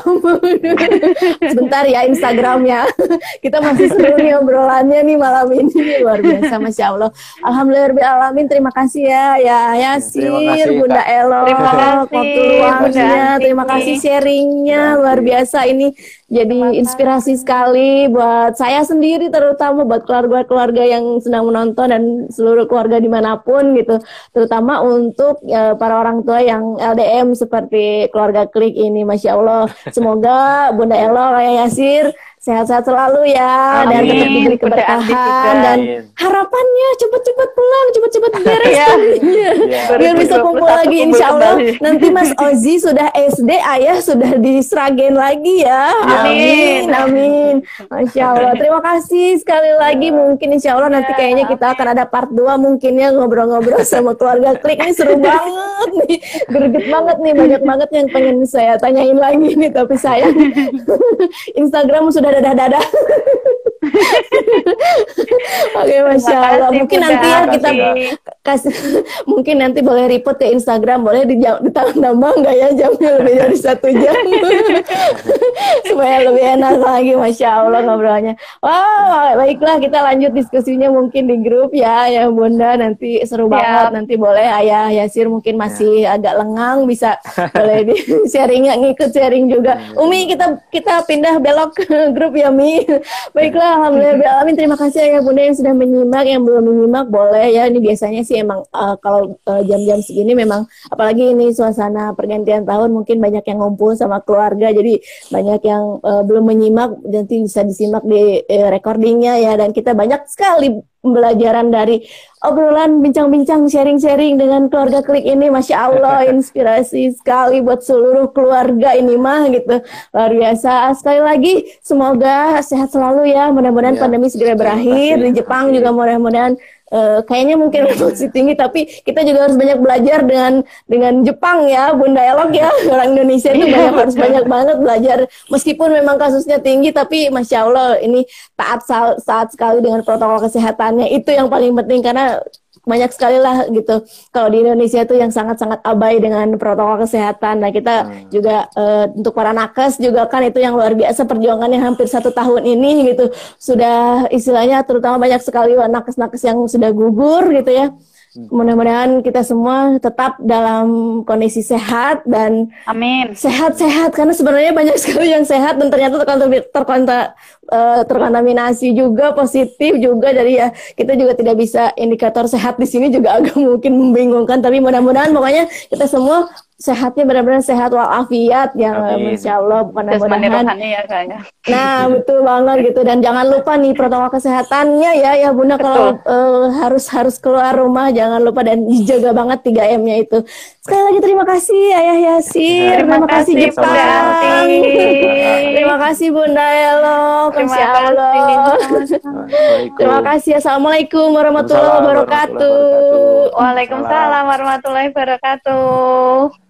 Sebentar ya Instagram Instagramnya. Kita masih seru nih obrolannya nih malam ini. Luar biasa Masya Allah. Alhamdulillah alamin. Terima kasih ya ya Yasir, kasih, Bunda Elo, terima kasih terima kasih sharingnya. Luar biasa ini jadi inspirasi sekali buat saya sendiri terutama buat keluarga-keluarga yang sedang menonton dan seluruh keluarga di mana pun gitu. Terutama untuk ya, para orang tua yang LDM seperti keluarga klik ini Masya Allah. Semoga Bunda Elo Raya Yasir sehat-sehat selalu ya Amin. dan tetap diberi keberkahan. dan harapannya cepet-cepet pulang, cepet-cepet beres Iya. studinya. Iya. biar bisa 2021 kumpul lagi kumpul insya Allah. kembali. nanti Mas Ozi sudah SD ayah sudah di Sragen lagi ya. Amin. amin Masya Allah. Terima kasih sekali lagi. Mungkin insya Allah nanti Ya, kayaknya kita akan ada part 2 mungkin ya ngobrol-ngobrol sama keluarga klik. Ini seru banget nih. Greget banget nih banyak banget yang pengen saya tanyain lagi nih tapi saya Instagram sudah dadah-dadah Oke, masya Allah. kasih, Mungkin Bunda. nanti ya kita kasih, kasih, mungkin nanti boleh report ke Instagram, boleh di ditambah nggak ya jamnya lebih dari satu jam, supaya lebih enak lagi, masya Allah ngobrolnya. Wah, baiklah kita lanjut diskusinya mungkin di grup ya, ya Bunda. Nanti seru Siap. banget. Nanti boleh Ayah Yasir mungkin masih agak lengang, bisa boleh di sharing ngikut sharing juga. Umi kita kita pindah belok ke grup ya Mi. Baiklah, alhamdulillah. Terima kasih ya Bunda yang sudah menyimak, yang belum menyimak boleh ya. Ini biasanya sih emang uh, kalau uh, jam-jam segini memang apalagi ini suasana pergantian tahun mungkin banyak yang ngumpul sama keluarga. Jadi banyak yang uh, belum menyimak nanti bisa disimak di uh, recordingnya ya dan kita banyak sekali pembelajaran dari obrolan bincang-bincang sharing-sharing dengan keluarga klik ini. Masya Allah inspirasi sekali buat seluruh keluarga ini mah gitu. Luar biasa. Sekali lagi semoga sehat selalu ya. Mudah-mudahan Ya. pandemi segera berakhir. Di Jepang Amin. juga mudah-mudahan eh, kayaknya mungkin masih tinggi tapi kita juga harus banyak belajar dengan dengan Jepang ya Bunda Elok ya. Orang Indonesia itu Iya, banyak harus betul. banyak banget belajar. Meskipun memang kasusnya tinggi tapi masya Allah ini taat sal- saat sekali dengan protokol kesehatannya itu yang paling penting. Karena banyak sekali lah gitu. Kalau di Indonesia itu yang sangat-sangat abai dengan protokol kesehatan. Nah kita Hmm. juga eh, untuk para nakes juga kan itu yang luar biasa perjuangannya hampir satu tahun ini gitu. Sudah istilahnya terutama banyak sekali nakes-nakes yang sudah gugur gitu ya. Mudah-mudahan kita semua tetap dalam kondisi sehat dan Amin. sehat-sehat. Karena sebenarnya banyak sekali yang sehat dan ternyata terkontam- terkonta- eh, terkontaminasi juga positif juga. Dari ya kita juga tidak bisa indikator sehat di sini juga agak mungkin membingungkan. Tapi mudah-mudahan pokoknya kita semua sehatnya benar-benar sehat walafiat yang Amin. insya Allah. Mudah-mudahan ya kayaknya. Nah, betul banget gitu. Dan jangan lupa nih protokol kesehatannya ya ya Bunda. Kalau eh, harus harus keluar rumah jangan lupa. Dan dijaga banget 3M-nya itu. Sekali lagi terima kasih Ayah Yasir, terima, Terima kasih kasih, Jepang. Terima kasih Bunda Elok, Terima kasih. Assalamualaikum. Terima kasih. Warahmatullahi wabarakatuh. Waalaikumsalam warahmatullahi wabarakatuh.